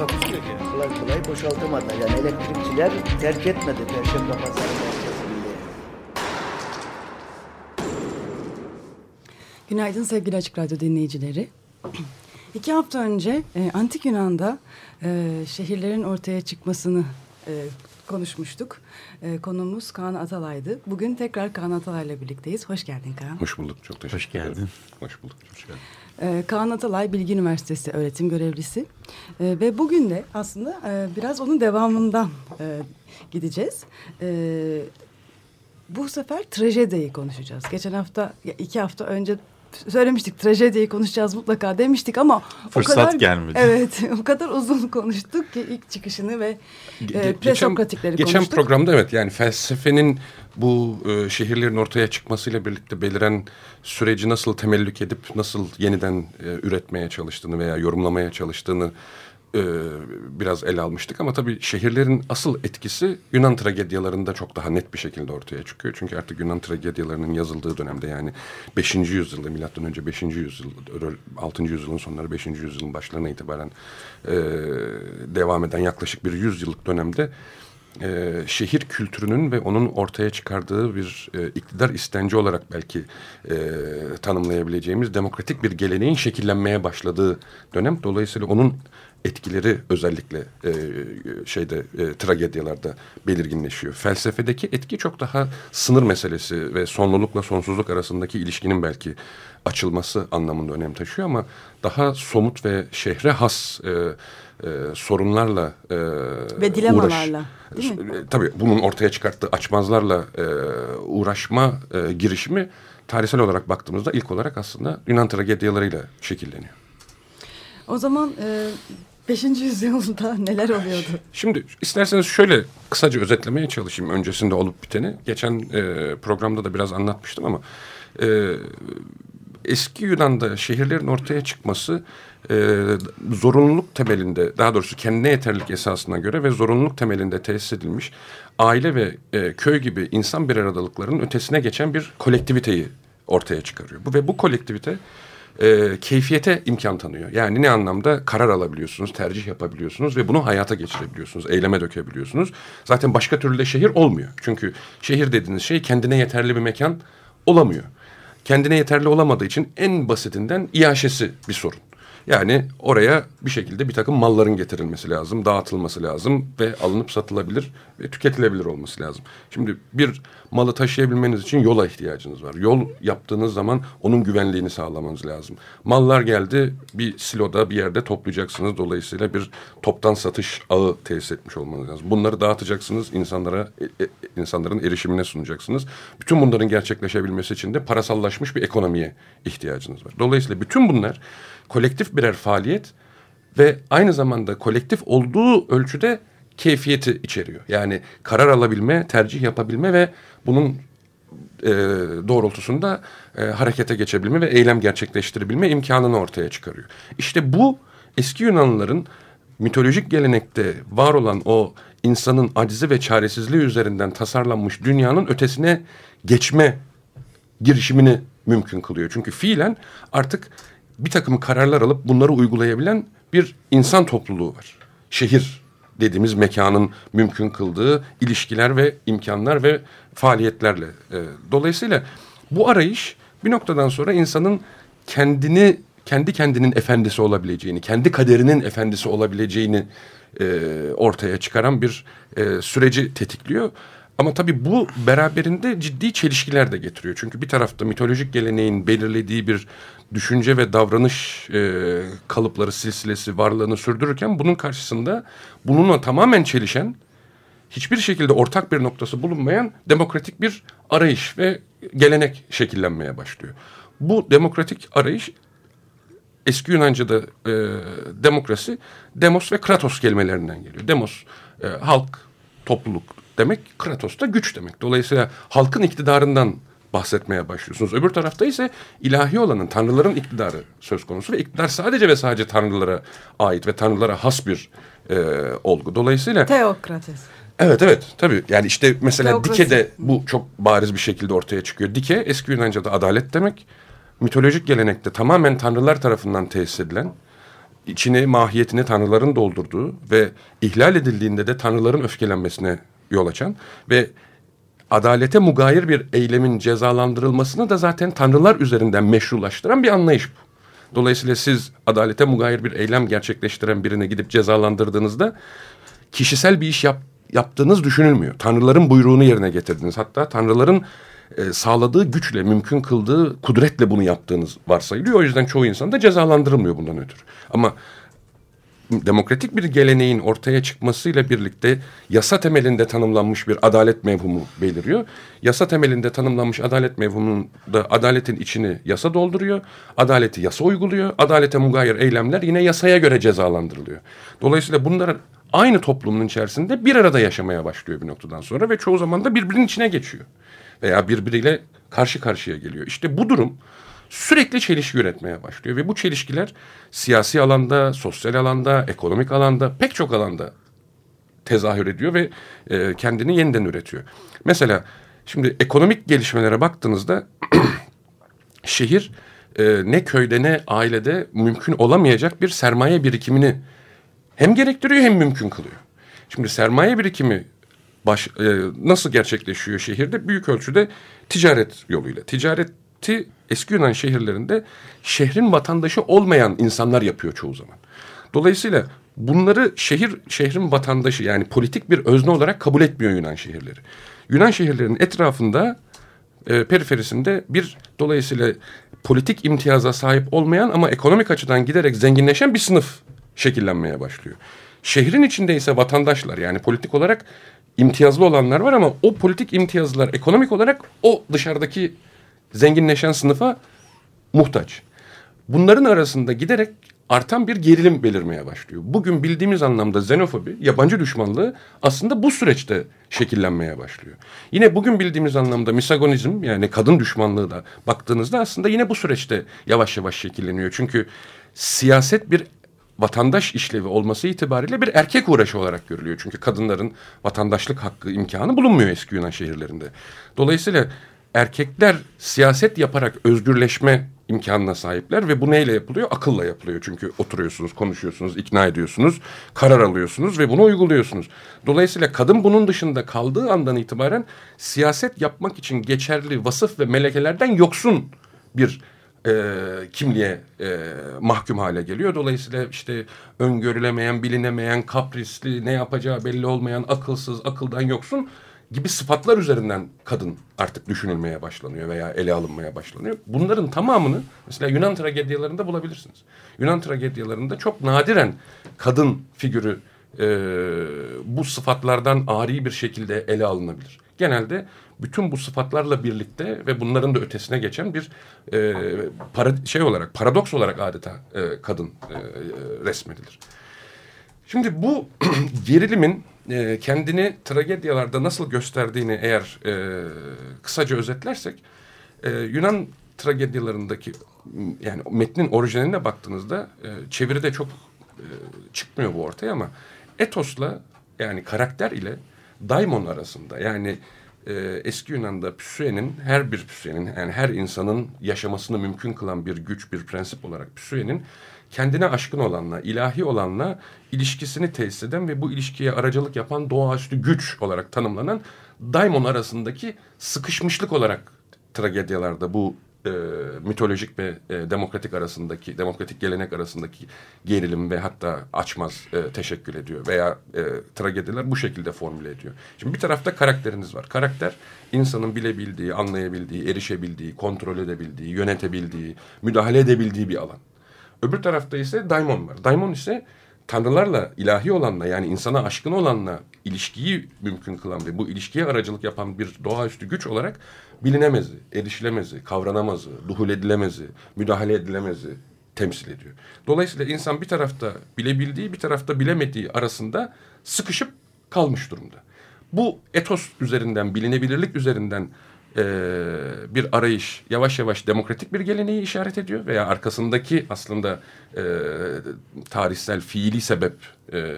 Takusuyor ki. Kolay kolay boşaltamadı. Yani elektrikçiler terk etmedi Perşembe Pazarı merkezinde. Günaydın sevgili Açık Radyo dinleyicileri. İki hafta önce e, Antik Yunan'da e, şehirlerin ortaya çıkmasını e, konuşmuştuk. E, konumuz Kaan Atalay'dı. Bugün tekrar Kaan Atalay'la birlikteyiz. Hoş geldin Kaan. Hoş bulduk. Çok teşekkür Hoş geldin. ederim. Hoş bulduk. Hoş geldin. E, Kaan Atalay Bilgi Üniversitesi öğretim görevlisi. E, ve bugün de aslında e, biraz onun devamından e, gideceğiz. E, bu sefer trajediyi konuşacağız. Geçen hafta, iki hafta önce söylemiştik trajediyi konuşacağız mutlaka demiştik ama Fırsat o kadar, gelmedi. Evet o kadar uzun konuştuk ki ilk çıkışını ve e, presokratikleri geçen konuştuk. programda evet yani felsefenin bu e, şehirlerin ortaya çıkmasıyla birlikte beliren süreci nasıl temellük edip nasıl yeniden e, üretmeye çalıştığını veya yorumlamaya çalıştığını e, biraz ele almıştık. Ama tabii şehirlerin asıl etkisi Yunan tragedyalarında çok daha net bir şekilde ortaya çıkıyor. Çünkü artık Yunan tragedyalarının yazıldığı dönemde yani 5. yüzyılda milattan önce 5. yüzyıl 6. yüzyılın sonları 5. yüzyılın başlarına itibaren e, devam eden yaklaşık bir 100 yıllık dönemde e, şehir kültürünün ve onun ortaya çıkardığı bir e, iktidar istenci olarak belki e, tanımlayabileceğimiz demokratik bir geleneğin şekillenmeye başladığı dönem. Dolayısıyla onun etkileri özellikle e, şeyde e, tragedyalarda belirginleşiyor. Felsefedeki etki çok daha sınır meselesi ve sonlulukla sonsuzluk arasındaki ilişkinin belki açılması anlamında önem taşıyor ama daha somut ve şehre has e, e, sorunlarla e, Ve dilemalarla, uğraş, değil mi? E, tabii bunun ortaya çıkarttığı açmazlarla e, uğraşma e, girişimi tarihsel olarak baktığımızda ilk olarak aslında Yunan tragedyalarıyla şekilleniyor. O zaman e, 5. yüzyılda neler oluyordu? Şimdi isterseniz şöyle kısaca özetlemeye çalışayım öncesinde olup biteni. Geçen e, programda da biraz anlatmıştım ama e, eski Yunan'da şehirlerin ortaya çıkması e, zorunluluk temelinde daha doğrusu kendine yeterlilik esasına göre ve zorunluluk temelinde tesis edilmiş aile ve e, köy gibi insan bir aradalıklarının ötesine geçen bir kolektiviteyi ortaya çıkarıyor. Bu ve bu kolektivite e, keyfiyete imkan tanıyor. Yani ne anlamda karar alabiliyorsunuz, tercih yapabiliyorsunuz ve bunu hayata geçirebiliyorsunuz, eyleme dökebiliyorsunuz. Zaten başka türlü de şehir olmuyor. Çünkü şehir dediğiniz şey kendine yeterli bir mekan olamıyor. Kendine yeterli olamadığı için en basitinden iaşesi bir sorun. Yani oraya bir şekilde bir takım malların getirilmesi lazım, dağıtılması lazım ve alınıp satılabilir ve tüketilebilir olması lazım. Şimdi bir malı taşıyabilmeniz için yola ihtiyacınız var. Yol yaptığınız zaman onun güvenliğini sağlamanız lazım. Mallar geldi bir siloda bir yerde toplayacaksınız. Dolayısıyla bir toptan satış ağı tesis etmiş olmanız lazım. Bunları dağıtacaksınız, insanlara e, e, insanların erişimine sunacaksınız. Bütün bunların gerçekleşebilmesi için de parasallaşmış bir ekonomiye ihtiyacınız var. Dolayısıyla bütün bunlar kolektif birer faaliyet ve aynı zamanda kolektif olduğu ölçüde keyfiyeti içeriyor. Yani karar alabilme, tercih yapabilme ve bunun e, doğrultusunda e, harekete geçebilme ve eylem gerçekleştirebilme imkanını ortaya çıkarıyor. İşte bu eski Yunanlıların mitolojik gelenekte var olan o insanın acizi ve çaresizliği üzerinden tasarlanmış dünyanın ötesine geçme girişimini mümkün kılıyor. Çünkü fiilen artık bir takım kararlar alıp bunları uygulayabilen bir insan topluluğu var. Şehir dediğimiz mekanın mümkün kıldığı ilişkiler ve imkanlar ve faaliyetlerle. E, dolayısıyla bu arayış bir noktadan sonra insanın kendini kendi kendinin efendisi olabileceğini, kendi kaderinin efendisi olabileceğini e, ortaya çıkaran bir e, süreci tetikliyor. Ama tabii bu beraberinde ciddi çelişkiler de getiriyor. Çünkü bir tarafta mitolojik geleneğin belirlediği bir düşünce ve davranış e, kalıpları silsilesi varlığını sürdürürken bunun karşısında bununla tamamen çelişen hiçbir şekilde ortak bir noktası bulunmayan demokratik bir arayış ve gelenek şekillenmeye başlıyor. Bu demokratik arayış eski Yunanca'da e, demokrasi demos ve kratos kelimelerinden geliyor. Demos e, halk, topluluk demek, kratos da güç demek. Dolayısıyla halkın iktidarından bahsetmeye başlıyorsunuz. Öbür tarafta ise ilahi olanın, tanrıların iktidarı söz konusu ve iktidar sadece ve sadece tanrılara ait ve tanrılara has bir e, olgu. Dolayısıyla... Teokrates. Evet evet tabii yani işte mesela Teokrasi. dike de bu çok bariz bir şekilde ortaya çıkıyor. Dike eski Yunanca'da adalet demek. Mitolojik gelenekte tamamen tanrılar tarafından tesis edilen, içini mahiyetini tanrıların doldurduğu ve ihlal edildiğinde de tanrıların öfkelenmesine yol açan ve adalete mugayir bir eylemin cezalandırılmasını da zaten tanrılar üzerinden meşrulaştıran bir anlayış bu. Dolayısıyla siz adalete mugayir bir eylem gerçekleştiren birine gidip cezalandırdığınızda kişisel bir iş yap, yaptığınız düşünülmüyor. Tanrıların buyruğunu yerine getirdiniz. Hatta tanrıların e, sağladığı güçle, mümkün kıldığı kudretle bunu yaptığınız varsayılıyor. O yüzden çoğu insan da cezalandırılmıyor bundan ötürü. Ama demokratik bir geleneğin ortaya çıkmasıyla birlikte yasa temelinde tanımlanmış bir adalet mevhumu beliriyor. Yasa temelinde tanımlanmış adalet mevhumunda adaletin içini yasa dolduruyor. Adaleti yasa uyguluyor. Adalete mugayir eylemler yine yasaya göre cezalandırılıyor. Dolayısıyla bunlar aynı toplumun içerisinde bir arada yaşamaya başlıyor bir noktadan sonra ve çoğu zaman da birbirinin içine geçiyor. Veya birbiriyle karşı karşıya geliyor. İşte bu durum sürekli çelişki üretmeye başlıyor ve bu çelişkiler siyasi alanda, sosyal alanda, ekonomik alanda, pek çok alanda tezahür ediyor ve e, kendini yeniden üretiyor. Mesela şimdi ekonomik gelişmelere baktığınızda şehir e, ne köyde ne ailede mümkün olamayacak bir sermaye birikimini hem gerektiriyor hem mümkün kılıyor. Şimdi sermaye birikimi baş, e, nasıl gerçekleşiyor şehirde? Büyük ölçüde ticaret yoluyla. Ticareti eski Yunan şehirlerinde şehrin vatandaşı olmayan insanlar yapıyor çoğu zaman. Dolayısıyla bunları şehir şehrin vatandaşı yani politik bir özne olarak kabul etmiyor Yunan şehirleri. Yunan şehirlerinin etrafında e, periferisinde bir dolayısıyla politik imtiyaza sahip olmayan ama ekonomik açıdan giderek zenginleşen bir sınıf şekillenmeye başlıyor. Şehrin içinde ise vatandaşlar yani politik olarak imtiyazlı olanlar var ama o politik imtiyazlılar ekonomik olarak o dışarıdaki zenginleşen sınıfa muhtaç. Bunların arasında giderek artan bir gerilim belirmeye başlıyor. Bugün bildiğimiz anlamda xenofobi, yabancı düşmanlığı aslında bu süreçte şekillenmeye başlıyor. Yine bugün bildiğimiz anlamda misogonizm yani kadın düşmanlığı da baktığınızda aslında yine bu süreçte yavaş yavaş şekilleniyor. Çünkü siyaset bir vatandaş işlevi olması itibariyle bir erkek uğraşı olarak görülüyor. Çünkü kadınların vatandaşlık hakkı imkanı bulunmuyor eski Yunan şehirlerinde. Dolayısıyla erkekler siyaset yaparak özgürleşme imkanına sahipler ve bu neyle yapılıyor? Akılla yapılıyor. Çünkü oturuyorsunuz, konuşuyorsunuz, ikna ediyorsunuz, karar alıyorsunuz ve bunu uyguluyorsunuz. Dolayısıyla kadın bunun dışında kaldığı andan itibaren siyaset yapmak için geçerli vasıf ve melekelerden yoksun bir e, kimliğe e, mahkum hale geliyor. Dolayısıyla işte öngörülemeyen, bilinemeyen, kaprisli, ne yapacağı belli olmayan, akılsız, akıldan yoksun gibi sıfatlar üzerinden kadın artık düşünülmeye başlanıyor veya ele alınmaya başlanıyor. Bunların tamamını mesela Yunan tragedyalarında bulabilirsiniz. Yunan tragedyalarında çok nadiren kadın figürü e, bu sıfatlardan ari bir şekilde ele alınabilir. Genelde bütün bu sıfatlarla birlikte ve bunların da ötesine geçen bir e, para, şey olarak paradoks olarak adeta e, kadın e, resmedilir. Şimdi bu gerilimin e, kendini tragedyalarda nasıl gösterdiğini eğer e, kısaca özetlersek e, Yunan tragedyalarındaki yani metnin orijinaline baktığınızda e, çeviride çok e, çıkmıyor bu ortaya ama etosla yani karakter ile daimon arasında yani e, eski Yunan'da püsüenin her bir püsüenin yani her insanın yaşamasını mümkün kılan bir güç bir prensip olarak püsüenin kendine aşkın olanla, ilahi olanla ilişkisini tesis eden ve bu ilişkiye aracılık yapan doğaüstü güç olarak tanımlanan daimon arasındaki sıkışmışlık olarak tragedyalarda bu e, mitolojik ve e, demokratik arasındaki, demokratik gelenek arasındaki gerilim ve hatta açmaz e, teşekkül ediyor veya e, tragediler bu şekilde formüle ediyor. Şimdi bir tarafta karakteriniz var. Karakter insanın bilebildiği, anlayabildiği, erişebildiği, kontrol edebildiği, yönetebildiği, müdahale edebildiği bir alan. Öbür tarafta ise daimon var. Daimon ise tanrılarla, ilahi olanla yani insana aşkın olanla ilişkiyi mümkün kılan ve bu ilişkiye aracılık yapan bir doğaüstü güç olarak bilinemezi, erişilemezi, kavranamazı, duhul edilemezi, müdahale edilemezi temsil ediyor. Dolayısıyla insan bir tarafta bilebildiği bir tarafta bilemediği arasında sıkışıp kalmış durumda. Bu etos üzerinden, bilinebilirlik üzerinden e, bir arayış yavaş yavaş demokratik bir geleneği işaret ediyor veya arkasındaki aslında e, tarihsel fiili sebep e,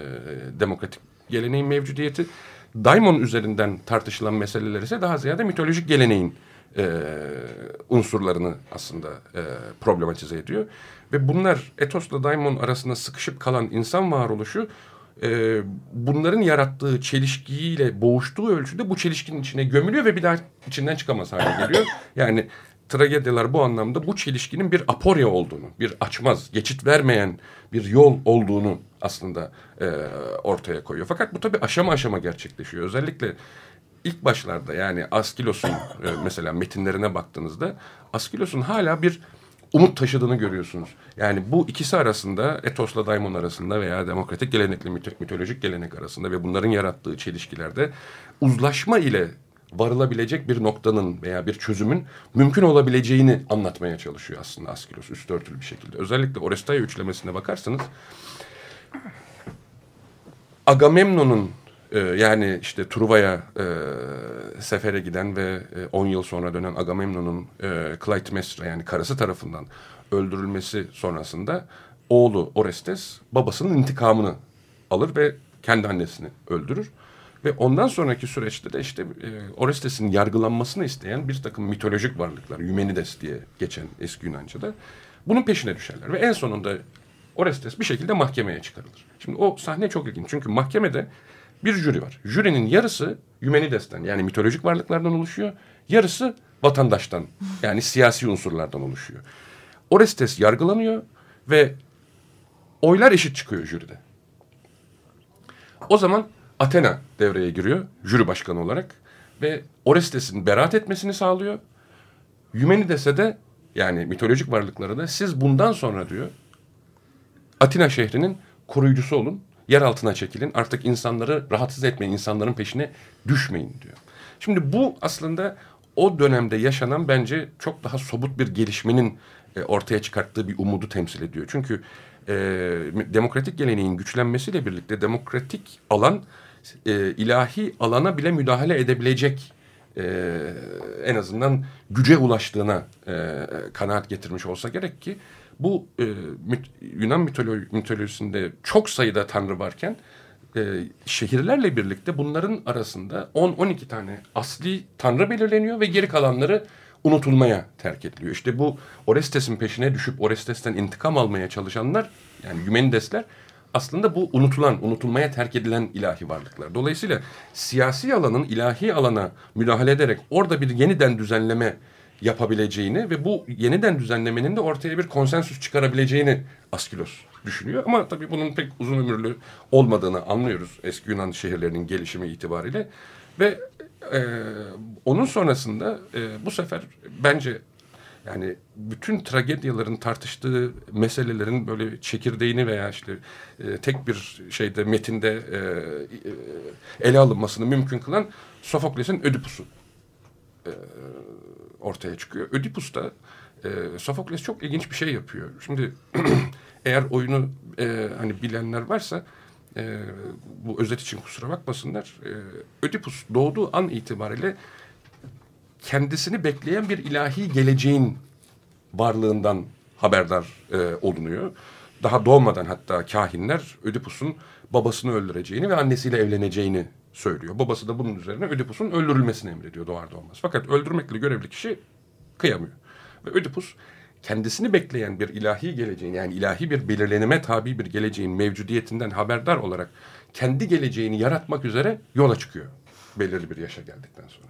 demokratik geleneğin mevcudiyeti. Daimon üzerinden tartışılan meseleler ise daha ziyade mitolojik geleneğin e, unsurlarını aslında e, problematize ediyor. Ve bunlar etosla daimon arasında sıkışıp kalan insan varoluşu e, bunların yarattığı çelişkiyle boğuştuğu ölçüde bu çelişkinin içine gömülüyor ve bir daha içinden çıkamaz hale geliyor. Yani tragedyalar bu anlamda bu çelişkinin bir aporya olduğunu, bir açmaz, geçit vermeyen bir yol olduğunu aslında e, ortaya koyuyor. Fakat bu tabii aşama aşama gerçekleşiyor. Özellikle ilk başlarda yani Askilos'un e, mesela metinlerine baktığınızda Askilos'un hala bir umut taşıdığını görüyorsunuz. Yani bu ikisi arasında etosla daimon arasında veya demokratik gelenekle mitolojik gelenek arasında ve bunların yarattığı çelişkilerde uzlaşma ile varılabilecek bir noktanın veya bir çözümün mümkün olabileceğini anlatmaya çalışıyor aslında Askilos üst örtülü bir şekilde. Özellikle Orestaya üçlemesine bakarsanız Agamemnon'un e, yani işte Truva'ya e, sefere giden ve 10 e, yıl sonra dönen Agamemnon'un e, Clytemnestra yani karısı tarafından öldürülmesi sonrasında oğlu Orestes babasının intikamını alır ve kendi annesini öldürür. Ve ondan sonraki süreçte de işte e, Orestes'in yargılanmasını isteyen bir takım mitolojik varlıklar, Eumenides diye geçen eski Yunanca'da bunun peşine düşerler. Ve en sonunda Orestes bir şekilde mahkemeye çıkarılır. Şimdi o sahne çok ilginç. Çünkü mahkemede bir jüri var. Jürinin yarısı Eumenides'ten yani mitolojik varlıklardan oluşuyor. Yarısı vatandaştan yani siyasi unsurlardan oluşuyor. Orestes yargılanıyor ve oylar eşit çıkıyor jüride. O zaman Athena devreye giriyor jüri başkanı olarak ve Orestes'in beraat etmesini sağlıyor. Eumenides'e de yani mitolojik varlıklara da siz bundan sonra diyor Atina şehrinin koruyucusu olun. Yer altına çekilin. Artık insanları rahatsız etmeyin. insanların peşine düşmeyin diyor. Şimdi bu aslında o dönemde yaşanan bence çok daha somut bir gelişmenin e, ortaya çıkarttığı bir umudu temsil ediyor. Çünkü e, demokratik geleneğin güçlenmesiyle birlikte demokratik alan e, ilahi alana bile müdahale edebilecek e, en azından güce ulaştığına e, kanaat getirmiş olsa gerek ki bu e, mit, Yunan mitolo mitolojisinde çok sayıda tanrı varken e, şehirlerle birlikte bunların arasında 10-12 tane asli tanrı belirleniyor ve geri kalanları unutulmaya terk ediliyor. İşte bu Orestes'in peşine düşüp Orestes'ten intikam almaya çalışanlar yani Eumenidesler aslında bu unutulan, unutulmaya terk edilen ilahi varlıklar. Dolayısıyla siyasi alanın ilahi alana müdahale ederek orada bir yeniden düzenleme yapabileceğini ve bu yeniden düzenlemenin de ortaya bir konsensüs çıkarabileceğini Askilos düşünüyor. Ama tabii bunun pek uzun ömürlü olmadığını anlıyoruz eski Yunan şehirlerinin gelişimi itibariyle. Ve e, onun sonrasında e, bu sefer bence yani bütün tragedyaların tartıştığı meselelerin böyle çekirdeğini veya işte e, tek bir şeyde metinde e, e, ele alınmasını mümkün kılan Sofokles'in Ödipus'u. E, ortaya çıkıyor. Ödipus'ta e, Sofokles çok ilginç bir şey yapıyor. Şimdi eğer oyunu e, hani bilenler varsa e, bu özet için kusura bakmasınlar. E, Ödipus doğduğu an itibariyle kendisini bekleyen bir ilahi geleceğin varlığından haberdar e, olunuyor. Daha doğmadan hatta kahinler Ödipus'un babasını öldüreceğini ve annesiyle evleneceğini söylüyor. Babası da bunun üzerine Ödipus'un öldürülmesini emrediyor doğar doğmaz. Fakat öldürmekle görevli kişi kıyamıyor. Ve Ödipus kendisini bekleyen bir ilahi geleceğin yani ilahi bir belirlenime tabi bir geleceğin mevcudiyetinden haberdar olarak kendi geleceğini yaratmak üzere yola çıkıyor. Belirli bir yaşa geldikten sonra.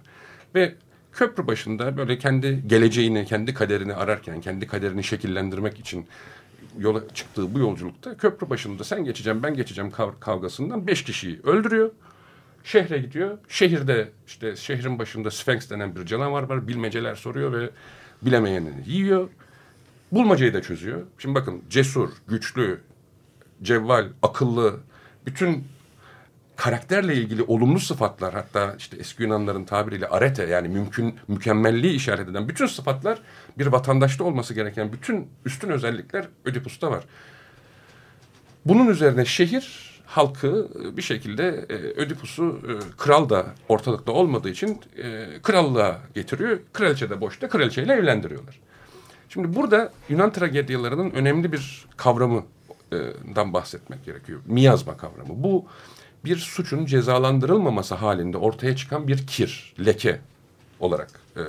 Ve köprü başında böyle kendi geleceğini, kendi kaderini ararken, kendi kaderini şekillendirmek için yola çıktığı bu yolculukta köprü başında sen geçeceğim ben geçeceğim kavgasından beş kişiyi öldürüyor. Şehre gidiyor. Şehirde işte şehrin başında Sphinx denen bir canavar var. Bilmeceler soruyor ve bilemeyenini yiyor. Bulmacayı da çözüyor. Şimdi bakın cesur, güçlü, cevval, akıllı, bütün karakterle ilgili olumlu sıfatlar hatta işte eski Yunanların tabiriyle arete yani mümkün mükemmelliği işaret eden bütün sıfatlar bir vatandaşta olması gereken bütün üstün özellikler Ödipus'ta var. Bunun üzerine şehir halkı bir şekilde e, Ödipus'u e, kral da ortalıkta olmadığı için e, krallığa getiriyor. Kraliçe de boşta kraliçeyle evlendiriyorlar. Şimdi burada Yunan tragedyalarının önemli bir kavramından bahsetmek gerekiyor. Miyazma kavramı. Bu bir suçun cezalandırılmaması halinde ortaya çıkan bir kir, leke olarak e,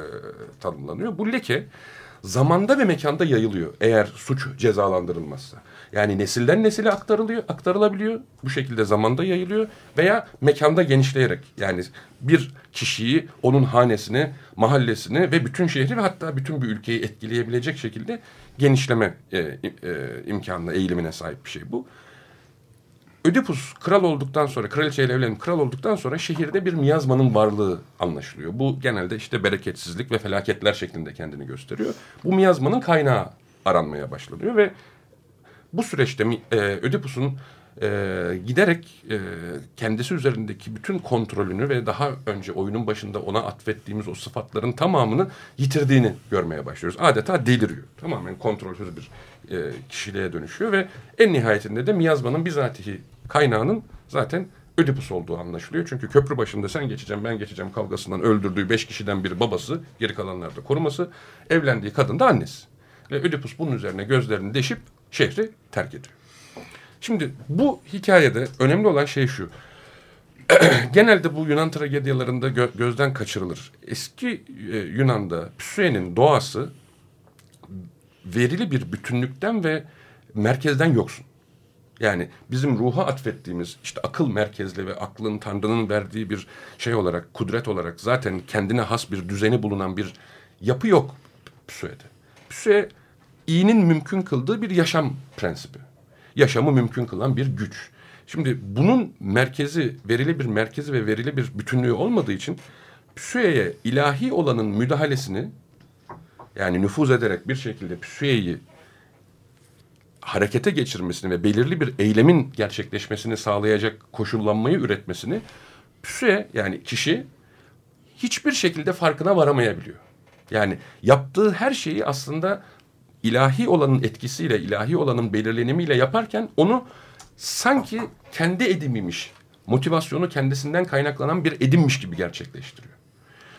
tanımlanıyor. Bu leke zamanda ve mekanda yayılıyor eğer suç cezalandırılmazsa. Yani nesilden nesile aktarılıyor, aktarılabiliyor. Bu şekilde zamanda yayılıyor veya mekanda genişleyerek yani bir kişiyi, onun hanesini, mahallesini ve bütün şehri ve hatta bütün bir ülkeyi etkileyebilecek şekilde genişleme e, e, imkanına, eğilimine sahip bir şey bu. Ödipus kral olduktan sonra, kraliçeyle evlenip kral olduktan sonra şehirde bir miyazmanın varlığı anlaşılıyor. Bu genelde işte bereketsizlik ve felaketler şeklinde kendini gösteriyor. Bu miyazmanın kaynağı aranmaya başlanıyor ve bu süreçte e, Ödipus'un e, giderek e, kendisi üzerindeki bütün kontrolünü ve daha önce oyunun başında ona atfettiğimiz o sıfatların tamamını yitirdiğini görmeye başlıyoruz. Adeta deliriyor. Tamamen kontrolsüz bir e, kişiliğe dönüşüyor ve en nihayetinde de miyazmanın bizatihi kaynağının zaten Ödipus olduğu anlaşılıyor. Çünkü köprü başında sen geçeceğim ben geçeceğim kavgasından öldürdüğü beş kişiden biri babası, geri kalanlar da koruması, evlendiği kadın da annesi. Ve Ödipus bunun üzerine gözlerini deşip şehri terk ediyor. Şimdi bu hikayede önemli olan şey şu. Genelde bu Yunan tragedyalarında gö gözden kaçırılır. Eski e, Yunan'da Psüe'nin doğası verili bir bütünlükten ve merkezden yoksun. Yani bizim ruha atfettiğimiz işte akıl merkezli ve aklın Tanrı'nın verdiği bir şey olarak, kudret olarak zaten kendine has bir düzeni bulunan bir yapı yok Psüe'de. Psüe iyinin mümkün kıldığı bir yaşam prensibi. Yaşamı mümkün kılan bir güç. Şimdi bunun merkezi, verili bir merkezi ve verili bir bütünlüğü olmadığı için Psüe'ye ilahi olanın müdahalesini yani nüfuz ederek bir şekilde Psüe'yi harekete geçirmesini ve belirli bir eylemin gerçekleşmesini sağlayacak koşullanmayı üretmesini Psüe yani kişi hiçbir şekilde farkına varamayabiliyor. Yani yaptığı her şeyi aslında ilahi olanın etkisiyle, ilahi olanın belirlenimiyle yaparken onu sanki kendi edimiymiş, motivasyonu kendisinden kaynaklanan bir edimmiş gibi gerçekleştiriyor.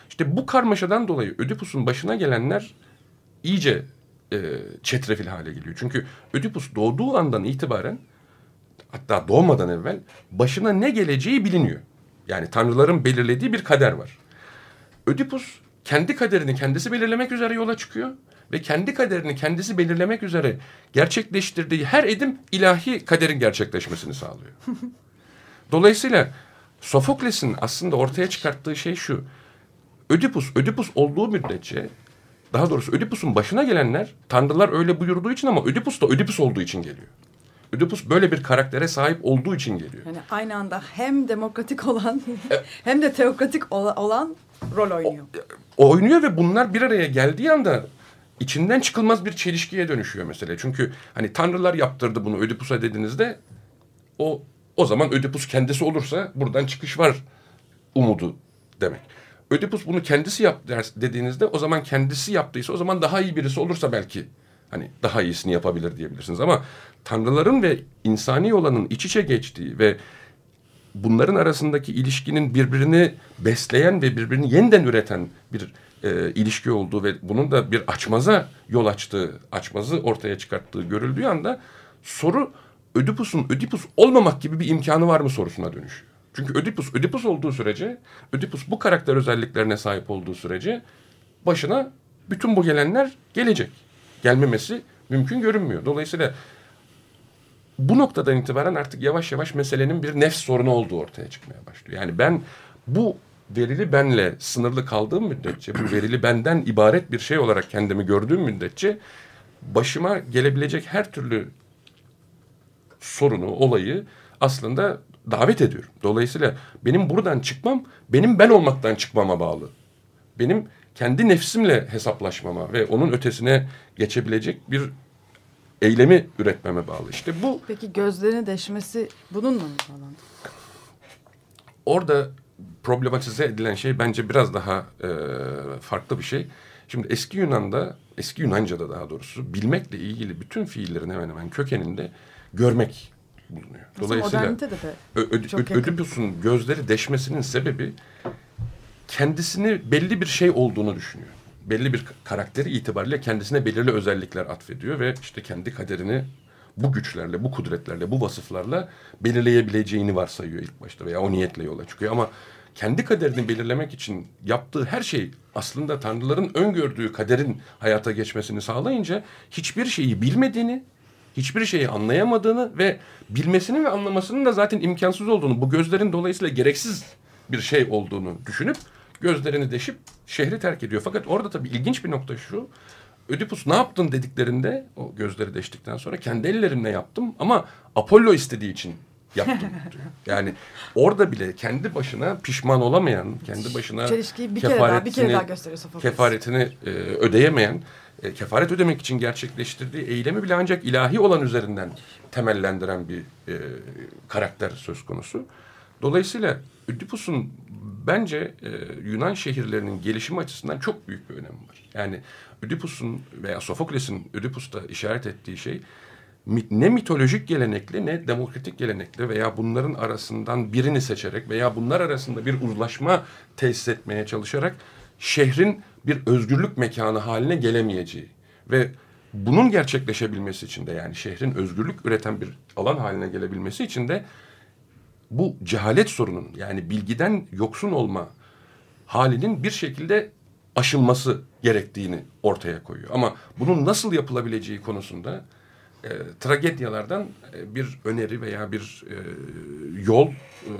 İşte bu karmaşadan dolayı Ödipus'un başına gelenler iyice e, çetrefil hale geliyor. Çünkü Ödipus doğduğu andan itibaren hatta doğmadan evvel başına ne geleceği biliniyor. Yani tanrıların belirlediği bir kader var. Ödipus kendi kaderini kendisi belirlemek üzere yola çıkıyor ve kendi kaderini kendisi belirlemek üzere gerçekleştirdiği her edim ilahi kaderin gerçekleşmesini sağlıyor. Dolayısıyla Sofokles'in aslında ortaya çıkarttığı şey şu. Ödipus, Ödipus olduğu müddetçe daha doğrusu Ödipus'un başına gelenler tanrılar öyle buyurduğu için ama Ödipus da Ödipus olduğu için geliyor. Ödipus böyle bir karaktere sahip olduğu için geliyor. Yani aynı anda hem demokratik olan hem de teokratik olan rol oynuyor. O, e, oynuyor ve bunlar bir araya geldiği anda içinden çıkılmaz bir çelişkiye dönüşüyor mesela. Çünkü hani tanrılar yaptırdı bunu Ödipus'a dediğinizde o o zaman Ödipus kendisi olursa buradan çıkış var umudu demek. Ödipus bunu kendisi yap dediğinizde o zaman kendisi yaptıysa o zaman daha iyi birisi olursa belki hani daha iyisini yapabilir diyebilirsiniz. Ama tanrıların ve insani olanın iç içe geçtiği ve bunların arasındaki ilişkinin birbirini besleyen ve birbirini yeniden üreten bir e, ilişki olduğu ve bunun da bir açmaza yol açtığı, açmazı ortaya çıkarttığı görüldüğü anda soru Ödipus'un Ödipus olmamak gibi bir imkanı var mı sorusuna dönüşüyor. Çünkü Ödipus Ödipus olduğu sürece, Ödipus bu karakter özelliklerine sahip olduğu sürece başına bütün bu gelenler gelecek. Gelmemesi mümkün görünmüyor. Dolayısıyla bu noktadan itibaren artık yavaş yavaş meselenin bir nefs sorunu olduğu ortaya çıkmaya başlıyor. Yani ben bu verili benle sınırlı kaldığım müddetçe, bu verili benden ibaret bir şey olarak kendimi gördüğüm müddetçe başıma gelebilecek her türlü sorunu, olayı aslında davet ediyorum. Dolayısıyla benim buradan çıkmam benim ben olmaktan çıkmama bağlı. Benim kendi nefsimle hesaplaşmama ve onun ötesine geçebilecek bir eylemi üretmeme bağlı. İşte bu... Peki gözlerini deşmesi bununla mı bağlantılı? orada problematize edilen şey bence biraz daha e, farklı bir şey. Şimdi eski Yunan'da, eski Yunanca'da daha doğrusu bilmekle ilgili bütün fiillerin hemen hemen kökeninde görmek bulunuyor. Dolayısıyla modernitede de Ö- Ö- çok Ö- yakın. Ödipus'un gözleri deşmesinin sebebi kendisini belli bir şey olduğunu düşünüyor. Belli bir karakteri itibariyle kendisine belirli özellikler atfediyor ve işte kendi kaderini bu güçlerle, bu kudretlerle, bu vasıflarla belirleyebileceğini varsayıyor ilk başta veya o niyetle yola çıkıyor. Ama kendi kaderini belirlemek için yaptığı her şey aslında tanrıların öngördüğü kaderin hayata geçmesini sağlayınca hiçbir şeyi bilmediğini, hiçbir şeyi anlayamadığını ve bilmesinin ve anlamasının da zaten imkansız olduğunu, bu gözlerin dolayısıyla gereksiz bir şey olduğunu düşünüp gözlerini deşip şehri terk ediyor. Fakat orada tabii ilginç bir nokta şu. Ödipus ne yaptın dediklerinde o gözleri deştikten sonra kendi ellerimle yaptım ama Apollo istediği için yaptım diyor. Yani orada bile kendi başına pişman olamayan, kendi başına Çelişkiyi bir kere daha, bir kere daha gösteriyor Sofokles. kefaretini e, ödeyemeyen, e, kefaret ödemek için gerçekleştirdiği eylemi bile ancak ilahi olan üzerinden temellendiren bir e, karakter söz konusu. Dolayısıyla Ödipus'un bence e, Yunan şehirlerinin gelişimi açısından çok büyük bir önemi var. Yani Ödipus'un veya Sofokles'in Ödipus'ta işaret ettiği şey mit- ne mitolojik gelenekle ne demokratik gelenekle veya bunların arasından birini seçerek veya bunlar arasında bir uzlaşma tesis etmeye çalışarak şehrin bir özgürlük mekanı haline gelemeyeceği ve bunun gerçekleşebilmesi için de yani şehrin özgürlük üreten bir alan haline gelebilmesi için de bu cehalet sorunun yani bilgiden yoksun olma halinin bir şekilde aşılması gerektiğini ortaya koyuyor. Ama bunun nasıl yapılabileceği konusunda e, tragedyalardan e, bir öneri veya bir e, yol e,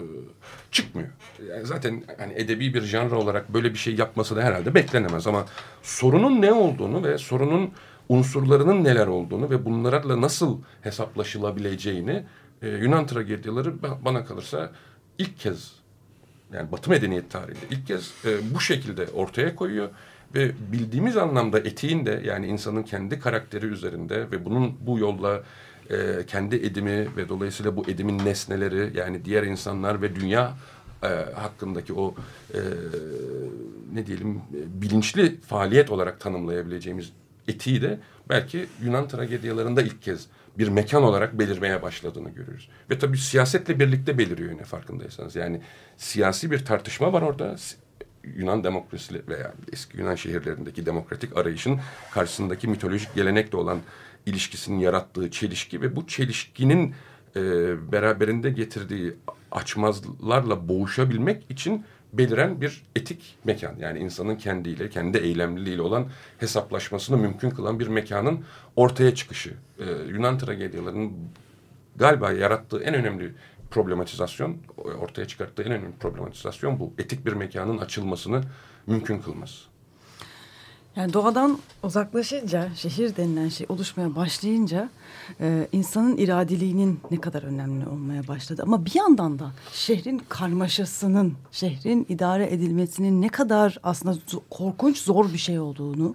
çıkmıyor. Yani zaten hani edebi bir janr olarak böyle bir şey yapması da herhalde beklenemez ama sorunun ne olduğunu ve sorunun unsurlarının neler olduğunu ve bunlarla nasıl hesaplaşılabileceğini e, Yunan tragedyaları ba- bana kalırsa ilk kez yani Batı medeniyet tarihinde ilk kez e, bu şekilde ortaya koyuyor ve bildiğimiz anlamda etiğin de yani insanın kendi karakteri üzerinde ve bunun bu yolla e, kendi edimi ve dolayısıyla bu edimin nesneleri yani diğer insanlar ve dünya e, hakkındaki o e, ne diyelim e, bilinçli faaliyet olarak tanımlayabileceğimiz etiği de belki Yunan tragedyalarında ilk kez bir mekan olarak belirmeye başladığını görüyoruz. Ve tabii siyasetle birlikte beliriyor yine farkındaysanız. Yani siyasi bir tartışma var orada. Yunan demokrasi veya eski Yunan şehirlerindeki demokratik arayışın karşısındaki mitolojik gelenekle olan ilişkisinin yarattığı çelişki ve bu çelişkinin e, beraberinde getirdiği açmazlarla boğuşabilmek için beliren bir etik mekan. Yani insanın kendiyle, kendi eylemliliğiyle olan hesaplaşmasını mümkün kılan bir mekanın ortaya çıkışı. Ee, Yunan tragedyalarının galiba yarattığı en önemli problematizasyon, ortaya çıkarttığı en önemli problematizasyon bu. Etik bir mekanın açılmasını mümkün kılması. Yani doğadan uzaklaşınca, şehir denilen şey oluşmaya başlayınca e, insanın iradeliğinin ne kadar önemli olmaya başladı. Ama bir yandan da şehrin karmaşasının, şehrin idare edilmesinin ne kadar aslında korkunç zor bir şey olduğunu,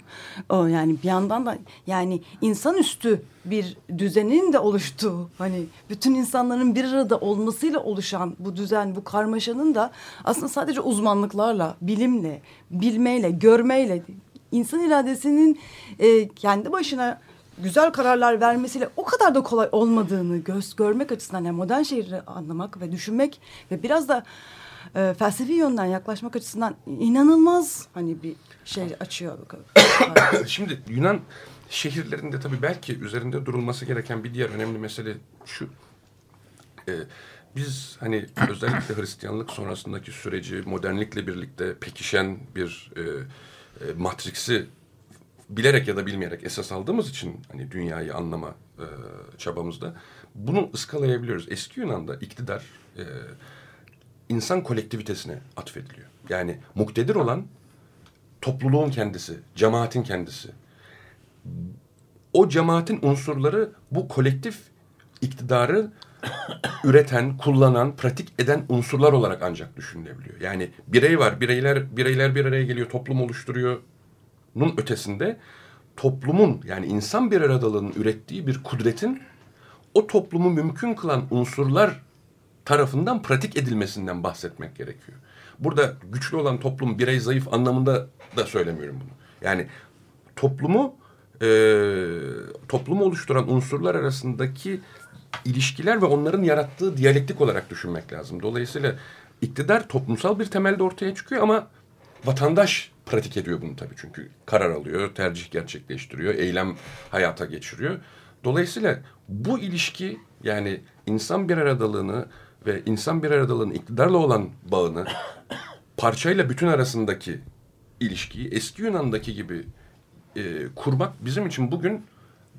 o yani bir yandan da yani insanüstü bir düzenin de oluştuğu, hani bütün insanların bir arada olmasıyla oluşan bu düzen, bu karmaşanın da aslında sadece uzmanlıklarla, bilimle, bilmeyle, görmeyle insan iradesinin e, kendi başına güzel kararlar vermesiyle o kadar da kolay olmadığını göz görmek açısından yani modern şehri anlamak ve düşünmek ve biraz da e, felsefi yönden yaklaşmak açısından inanılmaz hani bir şey açıyor. Şimdi Yunan şehirlerinde tabii belki üzerinde durulması gereken bir diğer önemli mesele şu. Ee, biz hani özellikle Hristiyanlık sonrasındaki süreci modernlikle birlikte pekişen bir e, e, matriksi bilerek ya da bilmeyerek esas aldığımız için hani dünyayı anlama e, çabamızda bunu ıskalayabiliyoruz. Eski Yunan'da iktidar e, insan kolektivitesine atfediliyor. Yani muktedir olan topluluğun kendisi, cemaatin kendisi. O cemaatin unsurları bu kolektif iktidarı üreten, kullanan, pratik eden unsurlar olarak ancak düşünülebiliyor. Yani birey var, bireyler bireyler bir araya geliyor, toplum oluşturuyor. Nun ötesinde toplumun yani insan bir aradalığının ürettiği bir kudretin o toplumu mümkün kılan unsurlar tarafından pratik edilmesinden bahsetmek gerekiyor. Burada güçlü olan toplum birey zayıf anlamında da söylemiyorum bunu. Yani toplumu e, toplumu oluşturan unsurlar arasındaki ilişkiler ve onların yarattığı diyalektik olarak düşünmek lazım. Dolayısıyla iktidar toplumsal bir temelde ortaya çıkıyor ama vatandaş pratik ediyor bunu tabii çünkü karar alıyor, tercih gerçekleştiriyor, eylem hayata geçiriyor. Dolayısıyla bu ilişki yani insan bir aradalığını ve insan bir aradalığın iktidarla olan bağını parçayla bütün arasındaki ilişkiyi eski Yunan'daki gibi e, kurmak bizim için bugün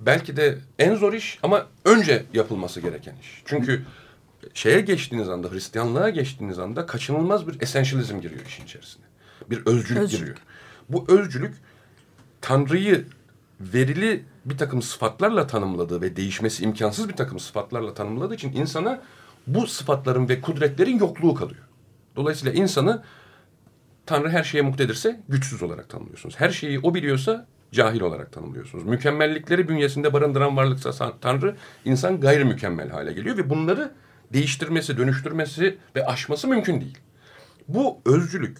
belki de en zor iş ama önce yapılması gereken iş. Çünkü şeye geçtiğiniz anda, Hristiyanlığa geçtiğiniz anda kaçınılmaz bir esenşalizm giriyor işin içerisine. Bir özcülük, Özcülük. giriyor. Bu özcülük Tanrı'yı verili bir takım sıfatlarla tanımladığı ve değişmesi imkansız bir takım sıfatlarla tanımladığı için insana bu sıfatların ve kudretlerin yokluğu kalıyor. Dolayısıyla insanı Tanrı her şeye muktedirse güçsüz olarak tanımlıyorsunuz. Her şeyi o biliyorsa cahil olarak tanımlıyorsunuz. Mükemmellikleri bünyesinde barındıran varlıksa Tanrı insan gayrimükemmel hale geliyor ve bunları değiştirmesi, dönüştürmesi ve aşması mümkün değil. Bu özcülük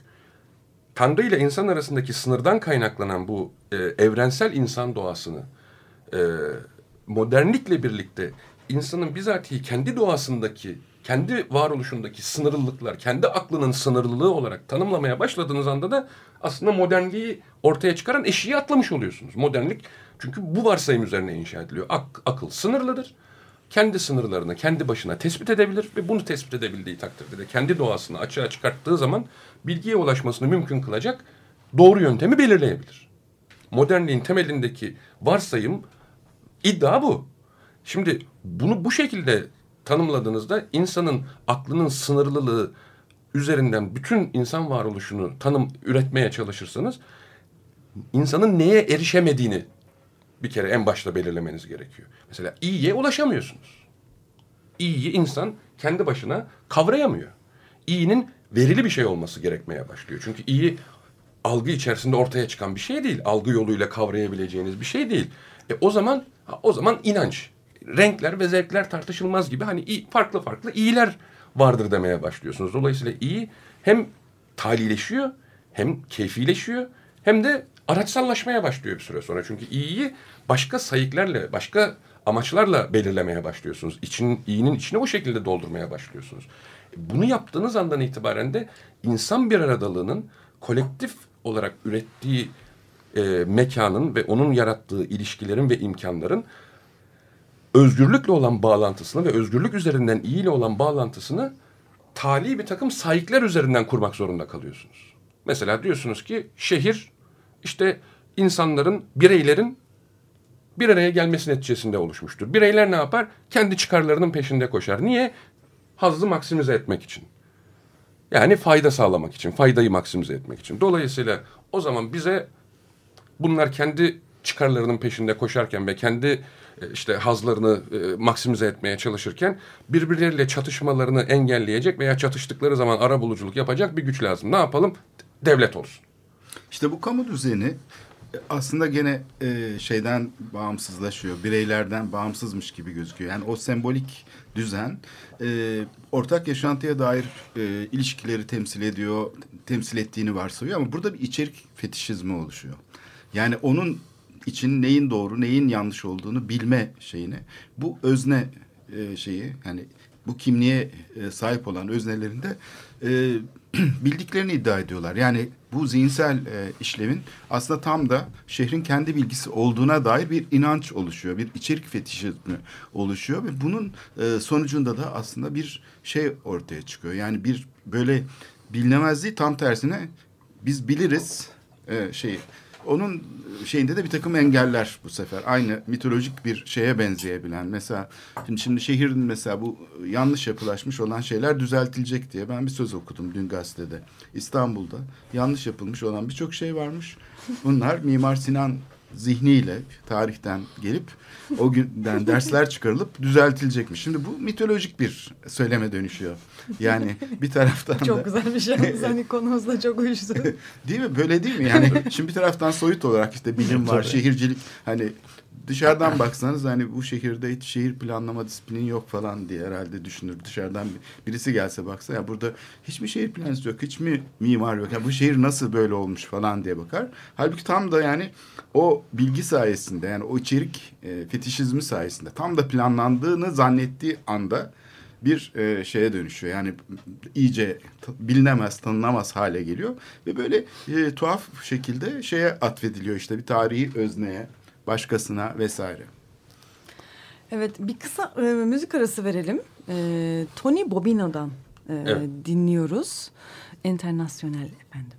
Tanrı ile insan arasındaki sınırdan kaynaklanan bu e, evrensel insan doğasını e, modernlikle birlikte insanın bizatihi kendi doğasındaki, kendi varoluşundaki sınırlılıklar, kendi aklının sınırlılığı olarak tanımlamaya başladığınız anda da aslında modernliği ortaya çıkaran eşiği atlamış oluyorsunuz. Modernlik çünkü bu varsayım üzerine inşa ediliyor. Ak- akıl sınırlıdır. Kendi sınırlarını kendi başına tespit edebilir ve bunu tespit edebildiği takdirde de kendi doğasını açığa çıkarttığı zaman bilgiye ulaşmasını mümkün kılacak doğru yöntemi belirleyebilir. Modernliğin temelindeki varsayım iddia bu. Şimdi bunu bu şekilde tanımladığınızda insanın aklının sınırlılığı üzerinden bütün insan varoluşunu tanım üretmeye çalışırsanız insanın neye erişemediğini bir kere en başta belirlemeniz gerekiyor. Mesela iyiye ulaşamıyorsunuz. İyiyi insan kendi başına kavrayamıyor. İyinin verili bir şey olması gerekmeye başlıyor. Çünkü iyi algı içerisinde ortaya çıkan bir şey değil. Algı yoluyla kavrayabileceğiniz bir şey değil. E o zaman o zaman inanç, renkler ve zevkler tartışılmaz gibi hani farklı farklı iyiler vardır demeye başlıyorsunuz. Dolayısıyla iyi hem talileşiyor hem keyfileşiyor hem de araçsallaşmaya başlıyor bir süre sonra. Çünkü iyiyi başka sayıklarla, başka amaçlarla belirlemeye başlıyorsunuz. İçin, iyinin içine o şekilde doldurmaya başlıyorsunuz. Bunu yaptığınız andan itibaren de insan bir aradalığının kolektif olarak ürettiği e, mekanın ve onun yarattığı ilişkilerin ve imkanların özgürlükle olan bağlantısını ve özgürlük üzerinden iyiyle olan bağlantısını tali bir takım sahipler üzerinden kurmak zorunda kalıyorsunuz. Mesela diyorsunuz ki şehir işte insanların, bireylerin bir araya gelmesi neticesinde oluşmuştur. Bireyler ne yapar? Kendi çıkarlarının peşinde koşar. Niye? Hazzı maksimize etmek için. Yani fayda sağlamak için, faydayı maksimize etmek için. Dolayısıyla o zaman bize bunlar kendi çıkarlarının peşinde koşarken ve kendi işte hazlarını e, maksimize etmeye çalışırken birbirleriyle çatışmalarını engelleyecek veya çatıştıkları zaman ara buluculuk yapacak bir güç lazım. Ne yapalım? Devlet olsun. İşte bu kamu düzeni e, aslında gene e, şeyden bağımsızlaşıyor. Bireylerden bağımsızmış gibi gözüküyor. Yani o sembolik düzen e, ortak yaşantıya dair e, ilişkileri temsil ediyor, temsil ettiğini varsayıyor ama burada bir içerik fetişizmi oluşuyor. Yani onun için neyin doğru, neyin yanlış olduğunu bilme şeyini. Bu özne e, şeyi yani bu kimliğe e, sahip olan öznelerinde e, bildiklerini iddia ediyorlar. Yani bu zihinsel e, işlevin aslında tam da şehrin kendi bilgisi olduğuna dair bir inanç oluşuyor. Bir içerik fetişizmi oluşuyor ve bunun sonucunda da aslında bir şey ortaya çıkıyor. Yani bir böyle bilinemezliği tam tersine biz biliriz e, şeyi. Onun şeyinde de bir takım engeller bu sefer. Aynı mitolojik bir şeye benzeyebilen. Mesela şimdi, şimdi şehrin mesela bu yanlış yapılaşmış olan şeyler düzeltilecek diye ben bir söz okudum dün gazetede. İstanbul'da yanlış yapılmış olan birçok şey varmış. Bunlar Mimar Sinan zihniyle tarihten gelip o günden dersler çıkarılıp düzeltilecekmiş. Şimdi bu mitolojik bir söyleme dönüşüyor. Yani bir taraftan da... Çok güzel bir şey. Hani konumuzla çok uyuştu. Değil mi? Böyle değil mi? Yani şimdi bir taraftan soyut olarak işte bilim var, şehircilik hani dışarıdan baksanız hani bu şehirde hiç şehir planlama disiplini yok falan diye herhalde düşünür. Dışarıdan birisi gelse baksa ya burada hiç mi şehir planı yok, hiç mi mimar yok? Ya bu şehir nasıl böyle olmuş falan diye bakar. Halbuki tam da yani o bilgi sayesinde yani o içerik e, fetişizmi sayesinde tam da planlandığını zannettiği anda bir e, şeye dönüşüyor. Yani iyice bilinemez, tanınamaz hale geliyor ve böyle e, tuhaf şekilde şeye atfediliyor işte bir tarihi özneye, başkasına vesaire. Evet bir kısa e, müzik arası verelim. E, Tony Bobino'dan e, evet. dinliyoruz. Internasyonel efendim.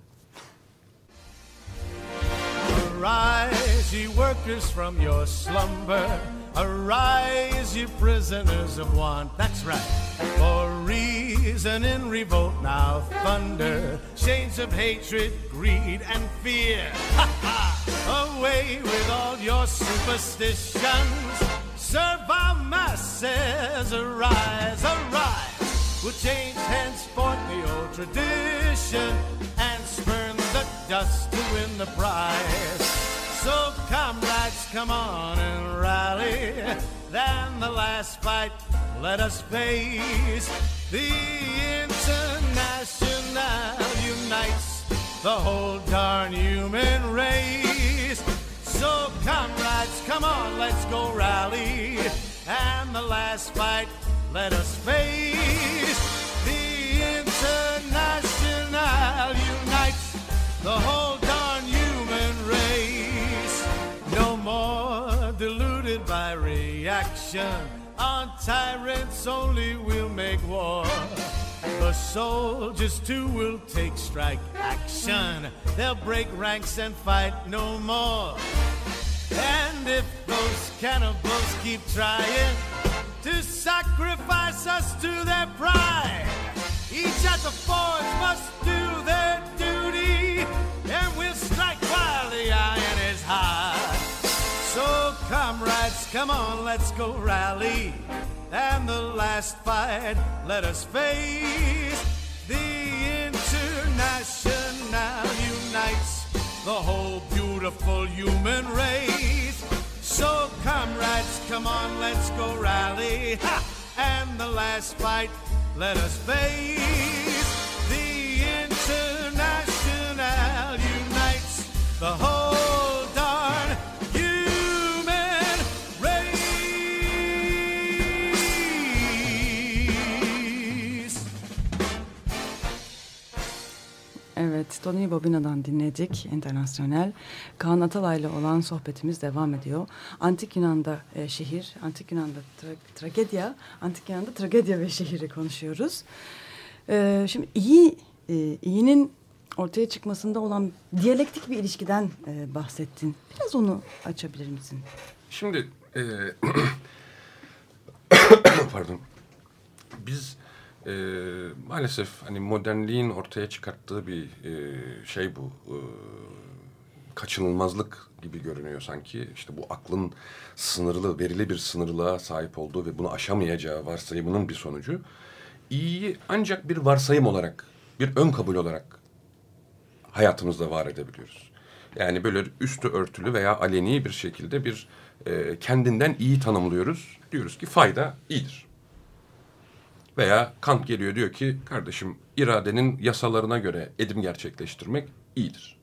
Arise, ye workers from your slumber. Arise, ye prisoners of want. That's right. For reason in revolt now thunder. Chains of hatred, greed, and fear. Ha ha! Away with all your superstitions. Serve our masses. Arise, arise. We'll change henceforth the old tradition and spurn the dust to win the prize. So, comrades, come on and rally. Then the last fight, let us face. The International unites the whole darn human race. So, oh, comrades, come on, let's go rally. And the last fight, let us face. The International unites the whole darn human race No more deluded by reaction. On tyrants only we'll make war. The soldiers too will take strike action. They'll break ranks and fight no more. And if those cannibals keep trying to sacrifice us to their pride, each at the forge must do their duty, and we'll strike while the iron is hot. So, comrades, come on, let's go rally. And the last fight, let us face. The International unites the whole beautiful human race. So, comrades, come on, let's go rally. Ha! And the last fight, let us face. The International unites the whole Tony Bobina'dan dinledik internasyonel. Kaan Atalay'la olan sohbetimiz devam ediyor. Antik Yunan'da e, şehir, Antik Yunan'da tra tragedya, Antik Yunan'da tragedya ve şehri konuşuyoruz. E, şimdi iyi, e, iyinin ortaya çıkmasında olan diyalektik bir ilişkiden e, bahsettin. Biraz onu açabilir misin? Şimdi, e, pardon, biz e, maalesef hani modernliğin ortaya çıkarttığı bir e, şey bu. E, kaçınılmazlık gibi görünüyor sanki. İşte bu aklın sınırlı, verili bir sınırlığa sahip olduğu ve bunu aşamayacağı varsayımının bir sonucu. İyiyi ancak bir varsayım olarak, bir ön kabul olarak hayatımızda var edebiliyoruz. Yani böyle üstü örtülü veya aleni bir şekilde bir e, kendinden iyi tanımlıyoruz. Diyoruz ki fayda iyidir. Veya Kant geliyor diyor ki kardeşim iradenin yasalarına göre edim gerçekleştirmek iyidir.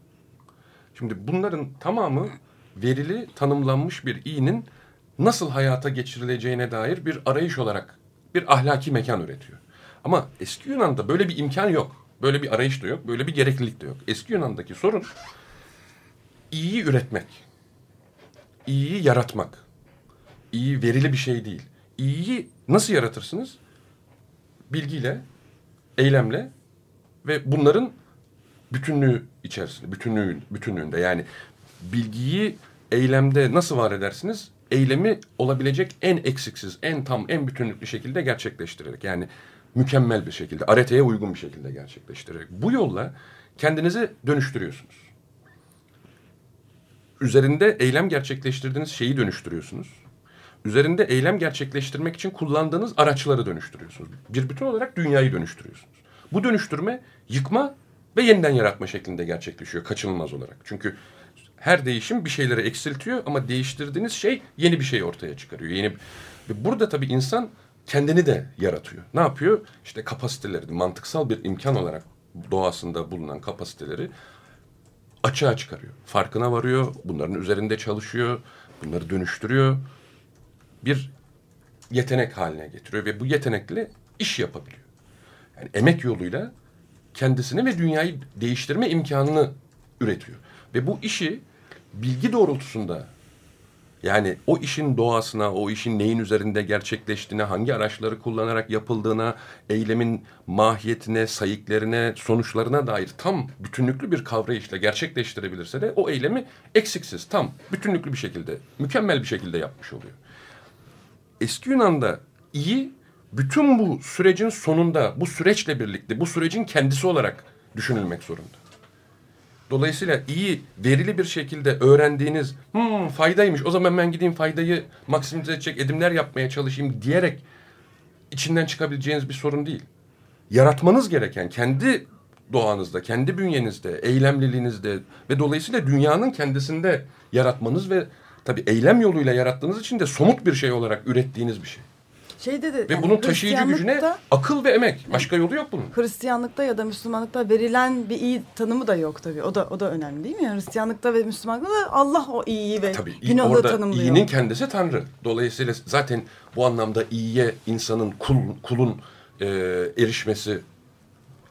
Şimdi bunların tamamı verili tanımlanmış bir iyinin nasıl hayata geçirileceğine dair bir arayış olarak bir ahlaki mekan üretiyor. Ama eski Yunan'da böyle bir imkan yok. Böyle bir arayış da yok, böyle bir gereklilik de yok. Eski Yunan'daki sorun iyiyi üretmek. İyiyi yaratmak. İyi verili bir şey değil. İyiyi nasıl yaratırsınız? Bilgiyle, eylemle ve bunların bütünlüğü içerisinde, bütünlüğü, bütünlüğünde yani bilgiyi eylemde nasıl var edersiniz? Eylemi olabilecek en eksiksiz, en tam, en bütünlüklü şekilde gerçekleştirerek. Yani mükemmel bir şekilde, areteye uygun bir şekilde gerçekleştirerek. Bu yolla kendinizi dönüştürüyorsunuz. Üzerinde eylem gerçekleştirdiğiniz şeyi dönüştürüyorsunuz üzerinde eylem gerçekleştirmek için kullandığınız araçları dönüştürüyorsunuz. Bir bütün olarak dünyayı dönüştürüyorsunuz. Bu dönüştürme yıkma ve yeniden yaratma şeklinde gerçekleşiyor kaçınılmaz olarak. Çünkü her değişim bir şeyleri eksiltiyor ama değiştirdiğiniz şey yeni bir şey ortaya çıkarıyor. Yeni burada tabii insan kendini de yaratıyor. Ne yapıyor? İşte kapasitelerini mantıksal bir imkan olarak doğasında bulunan kapasiteleri açığa çıkarıyor. Farkına varıyor. Bunların üzerinde çalışıyor. Bunları dönüştürüyor. Bir yetenek haline getiriyor ve bu yetenekle iş yapabiliyor. Yani emek yoluyla kendisini ve dünyayı değiştirme imkanını üretiyor. Ve bu işi bilgi doğrultusunda yani o işin doğasına, o işin neyin üzerinde gerçekleştiğine, hangi araçları kullanarak yapıldığına, eylemin mahiyetine, sayıklarına, sonuçlarına dair tam bütünlüklü bir kavrayışla gerçekleştirebilirse de o eylemi eksiksiz, tam bütünlüklü bir şekilde, mükemmel bir şekilde yapmış oluyor. Eski Yunan'da iyi bütün bu sürecin sonunda, bu süreçle birlikte, bu sürecin kendisi olarak düşünülmek zorunda. Dolayısıyla iyi, verili bir şekilde öğrendiğiniz hmm, faydaymış o zaman ben gideyim faydayı maksimize edecek edimler yapmaya çalışayım diyerek içinden çıkabileceğiniz bir sorun değil. Yaratmanız gereken kendi doğanızda, kendi bünyenizde, eylemliliğinizde ve dolayısıyla dünyanın kendisinde yaratmanız ve tabii eylem yoluyla yarattığınız için de somut bir şey olarak ürettiğiniz bir şey. Şeyde de Ve yani bunun taşıyıcı gücüne akıl ve emek. Başka yolu yok bunun. Hristiyanlıkta ya da Müslümanlıkta verilen bir iyi tanımı da yok tabii. O da o da önemli değil mi? Yani Hristiyanlıkta ve Müslümanlıkta da Allah o iyiyi ve Tabii günahı orada tanımlıyor. iyinin kendisi Tanrı. Dolayısıyla zaten bu anlamda iyiye insanın kul, kulun e, erişmesi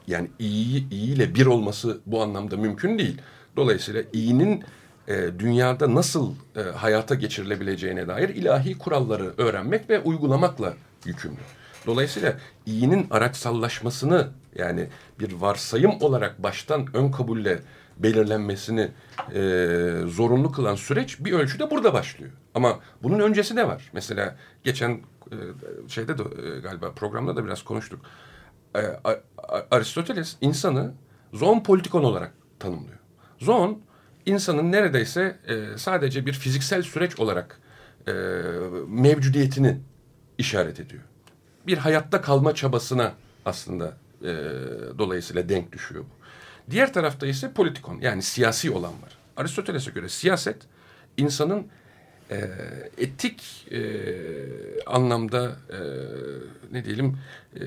yani iyi iyiyle bir olması bu anlamda mümkün değil. Dolayısıyla iyinin e, dünyada nasıl e, hayata geçirilebileceğine dair ilahi kuralları öğrenmek ve uygulamakla yükümlü. Dolayısıyla iyinin araçsallaşmasını yani bir varsayım olarak baştan ön kabulle belirlenmesini e, zorunlu kılan süreç bir ölçüde burada başlıyor. Ama bunun öncesi de var. Mesela geçen e, şeyde de e, galiba programda da biraz konuştuk. E, Aristoteles insanı zoon politikon olarak tanımlıyor. Zoon insanın neredeyse e, sadece bir fiziksel süreç olarak e, mevcudiyetini işaret ediyor. Bir hayatta kalma çabasına aslında e, dolayısıyla denk düşüyor bu. Diğer tarafta ise politikon yani siyasi olan var. Aristoteles'e göre siyaset insanın e, etik e, anlamda e, ne diyelim e,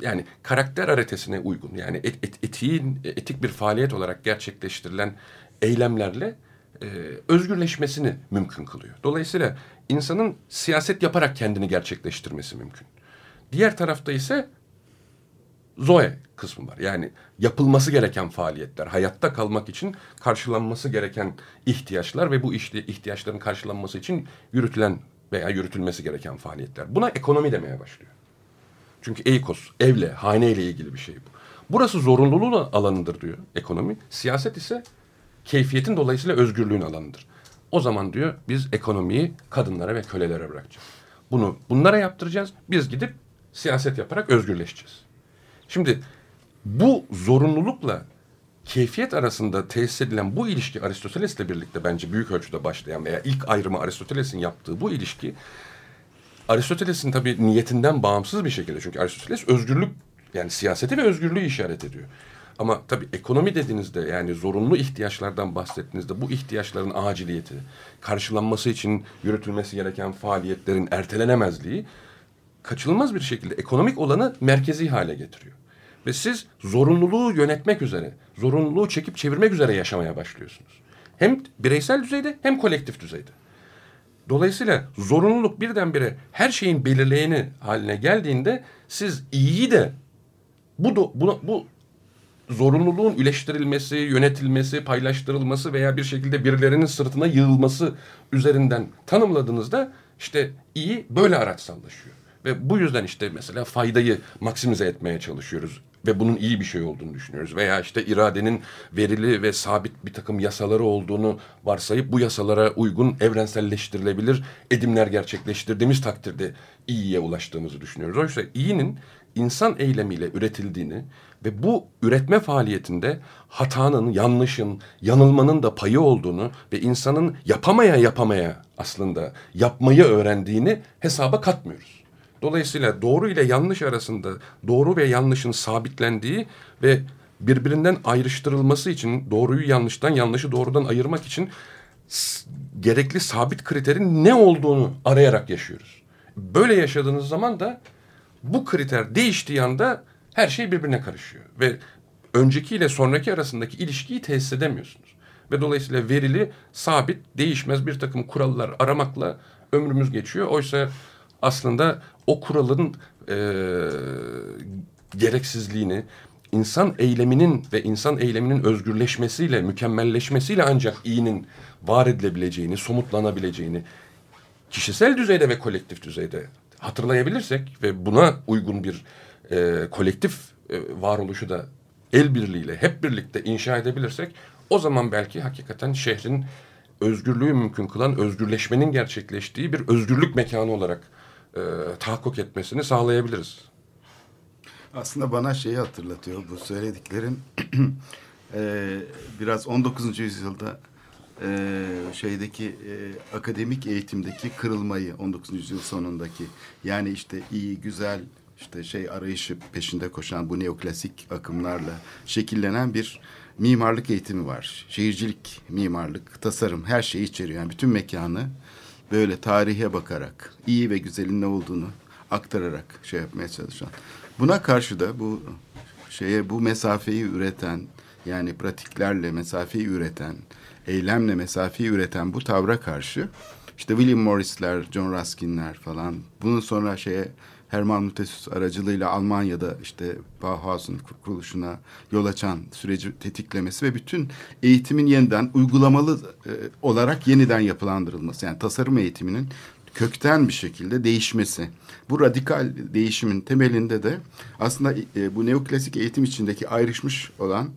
yani karakter aritesine uygun yani et, et, etiğin etik bir faaliyet olarak gerçekleştirilen eylemlerle e, özgürleşmesini mümkün kılıyor. Dolayısıyla insanın siyaset yaparak kendini gerçekleştirmesi mümkün. Diğer tarafta ise Zoe kısmı var. Yani yapılması gereken faaliyetler, hayatta kalmak için karşılanması gereken ihtiyaçlar ve bu ihtiyaçların karşılanması için yürütülen veya yürütülmesi gereken faaliyetler. Buna ekonomi demeye başlıyor. Çünkü eikos, evle, haneyle ilgili bir şey bu. Burası zorunluluğun alanıdır diyor ekonomi. Siyaset ise keyfiyetin dolayısıyla özgürlüğün alanıdır. O zaman diyor biz ekonomiyi kadınlara ve kölelere bırakacağız. Bunu bunlara yaptıracağız. Biz gidip siyaset yaparak özgürleşeceğiz. Şimdi bu zorunlulukla keyfiyet arasında tesis edilen bu ilişki Aristoteles'le birlikte bence büyük ölçüde başlayan veya ilk ayrımı Aristoteles'in yaptığı bu ilişki Aristoteles'in tabii niyetinden bağımsız bir şekilde çünkü Aristoteles özgürlük yani siyaseti ve özgürlüğü işaret ediyor. Ama tabii ekonomi dediğinizde yani zorunlu ihtiyaçlardan bahsettiğinizde bu ihtiyaçların aciliyeti, karşılanması için yürütülmesi gereken faaliyetlerin ertelenemezliği kaçınılmaz bir şekilde ekonomik olanı merkezi hale getiriyor. Ve siz zorunluluğu yönetmek üzere, zorunluluğu çekip çevirmek üzere yaşamaya başlıyorsunuz. Hem bireysel düzeyde hem kolektif düzeyde. Dolayısıyla zorunluluk birdenbire her şeyin belirleyeni haline geldiğinde siz iyiyi de bu, do- bu, bu zorunluluğun üleştirilmesi, yönetilmesi, paylaştırılması veya bir şekilde birilerinin sırtına yığılması üzerinden tanımladığınızda işte iyi böyle araçsallaşıyor. Ve bu yüzden işte mesela faydayı maksimize etmeye çalışıyoruz ve bunun iyi bir şey olduğunu düşünüyoruz. Veya işte iradenin verili ve sabit bir takım yasaları olduğunu varsayıp bu yasalara uygun evrenselleştirilebilir edimler gerçekleştirdiğimiz takdirde iyiye ulaştığımızı düşünüyoruz. Oysa iyinin insan eylemiyle üretildiğini ve bu üretme faaliyetinde hatanın, yanlışın, yanılmanın da payı olduğunu ve insanın yapamaya yapamaya aslında yapmayı öğrendiğini hesaba katmıyoruz. Dolayısıyla doğru ile yanlış arasında doğru ve yanlışın sabitlendiği ve birbirinden ayrıştırılması için doğruyu yanlıştan yanlışı doğrudan ayırmak için gerekli sabit kriterin ne olduğunu arayarak yaşıyoruz. Böyle yaşadığınız zaman da bu kriter değiştiği anda her şey birbirine karışıyor. Ve önceki ile sonraki arasındaki ilişkiyi tesis edemiyorsunuz. Ve dolayısıyla verili, sabit, değişmez bir takım kurallar aramakla ömrümüz geçiyor. Oysa aslında o kuralın e, gereksizliğini, insan eyleminin ve insan eyleminin özgürleşmesiyle, mükemmelleşmesiyle ancak iyinin var edilebileceğini, somutlanabileceğini kişisel düzeyde ve kolektif düzeyde hatırlayabilirsek ve buna uygun bir e, kolektif e, varoluşu da el birliğiyle hep birlikte inşa edebilirsek o zaman belki hakikaten şehrin özgürlüğü mümkün kılan özgürleşmenin gerçekleştiği bir özgürlük mekanı olarak e, tahakkuk etmesini sağlayabiliriz. Aslında bana şeyi hatırlatıyor bu söylediklerin eee, biraz 19. yüzyılda eee, şeydeki eee, akademik eğitimdeki kırılmayı 19. yüzyıl sonundaki yani işte iyi güzel işte şey arayışı peşinde koşan bu neoklasik akımlarla şekillenen bir mimarlık eğitimi var. Şehircilik, mimarlık, tasarım her şeyi içeriyor. Yani bütün mekanı böyle tarihe bakarak iyi ve güzelin ne olduğunu aktararak şey yapmaya çalışan. Buna karşı da bu şeye bu mesafeyi üreten yani pratiklerle mesafeyi üreten, eylemle mesafeyi üreten bu tavra karşı işte William Morris'ler, John Ruskin'ler falan bunun sonra şeye Hermann Muthesius aracılığıyla Almanya'da işte Bauhaus'un kuruluşuna yol açan süreci tetiklemesi ve bütün eğitimin yeniden uygulamalı e, olarak yeniden yapılandırılması. Yani tasarım eğitiminin kökten bir şekilde değişmesi. Bu radikal değişimin temelinde de aslında e, bu neoklasik eğitim içindeki ayrışmış olan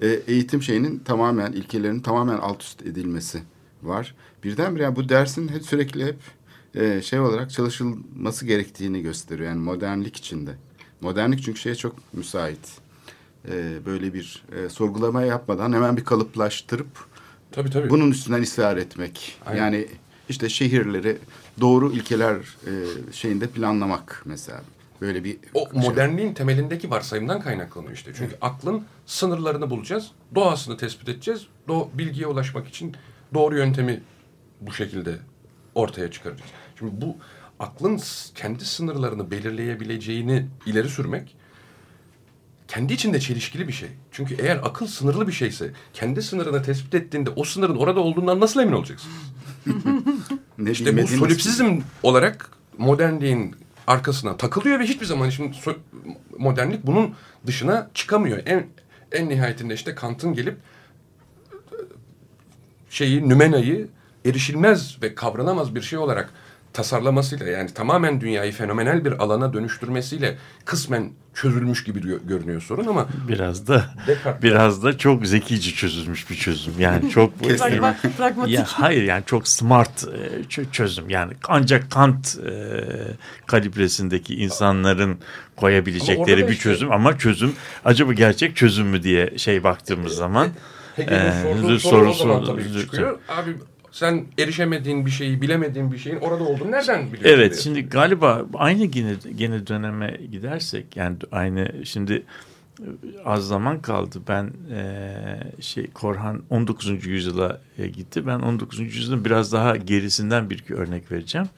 e, eğitim şeyinin tamamen ilkelerinin tamamen alt üst edilmesi var. Birdenbire yani bu dersin hep sürekli hep e, şey olarak çalışılması gerektiğini gösteriyor. Yani modernlik içinde. Modernlik çünkü şeye çok müsait. E, böyle bir e, sorgulama yapmadan hemen bir kalıplaştırıp Tabii tabii. bunun üstünden ısrar etmek. Aynen. Yani işte şehirleri doğru ilkeler e, şeyinde planlamak mesela. Böyle bir O şey. modernliğin temelindeki varsayımdan kaynaklanıyor işte. Çünkü aklın sınırlarını bulacağız, doğasını tespit edeceğiz, do bilgiye ulaşmak için doğru yöntemi bu şekilde ortaya çıkaracağız. Şimdi bu aklın kendi sınırlarını belirleyebileceğini ileri sürmek kendi içinde çelişkili bir şey. Çünkü eğer akıl sınırlı bir şeyse kendi sınırını tespit ettiğinde o sınırın orada olduğundan nasıl emin olacaksın? ne İşte bu solipsizm olarak modernliğin arkasına takılıyor ve hiçbir zaman şimdi so- modernlik bunun dışına çıkamıyor. En en nihayetinde işte Kant'ın gelip e, şeyi nümenayı erişilmez ve kavranamaz bir şey olarak tasarlamasıyla yani tamamen dünyayı fenomenal bir alana dönüştürmesiyle kısmen çözülmüş gibi gö- görünüyor sorun ama Biraz da Descartes- biraz da çok zekice çözülmüş bir çözüm. Yani çok. Pragmatik. ya hayır yani çok smart e, çö- çözüm. Yani ancak Kant e, kalibresindeki insanların koyabilecekleri bir işte- çözüm ama çözüm acaba gerçek çözüm mü diye şey baktığımız zaman Hegel'in sorduğu sorusu- soru o zaman tabii sorusu- çıkıyor. Abi sen erişemediğin bir şeyi, bilemediğin bir şeyin orada olduğunu nereden biliyorsun? Evet diye. şimdi galiba aynı gene, gene döneme gidersek yani aynı şimdi e, az zaman kaldı. Ben e, şey Korhan 19. yüzyıla e, gitti. Ben 19. yüzyılın biraz daha gerisinden bir örnek vereceğim.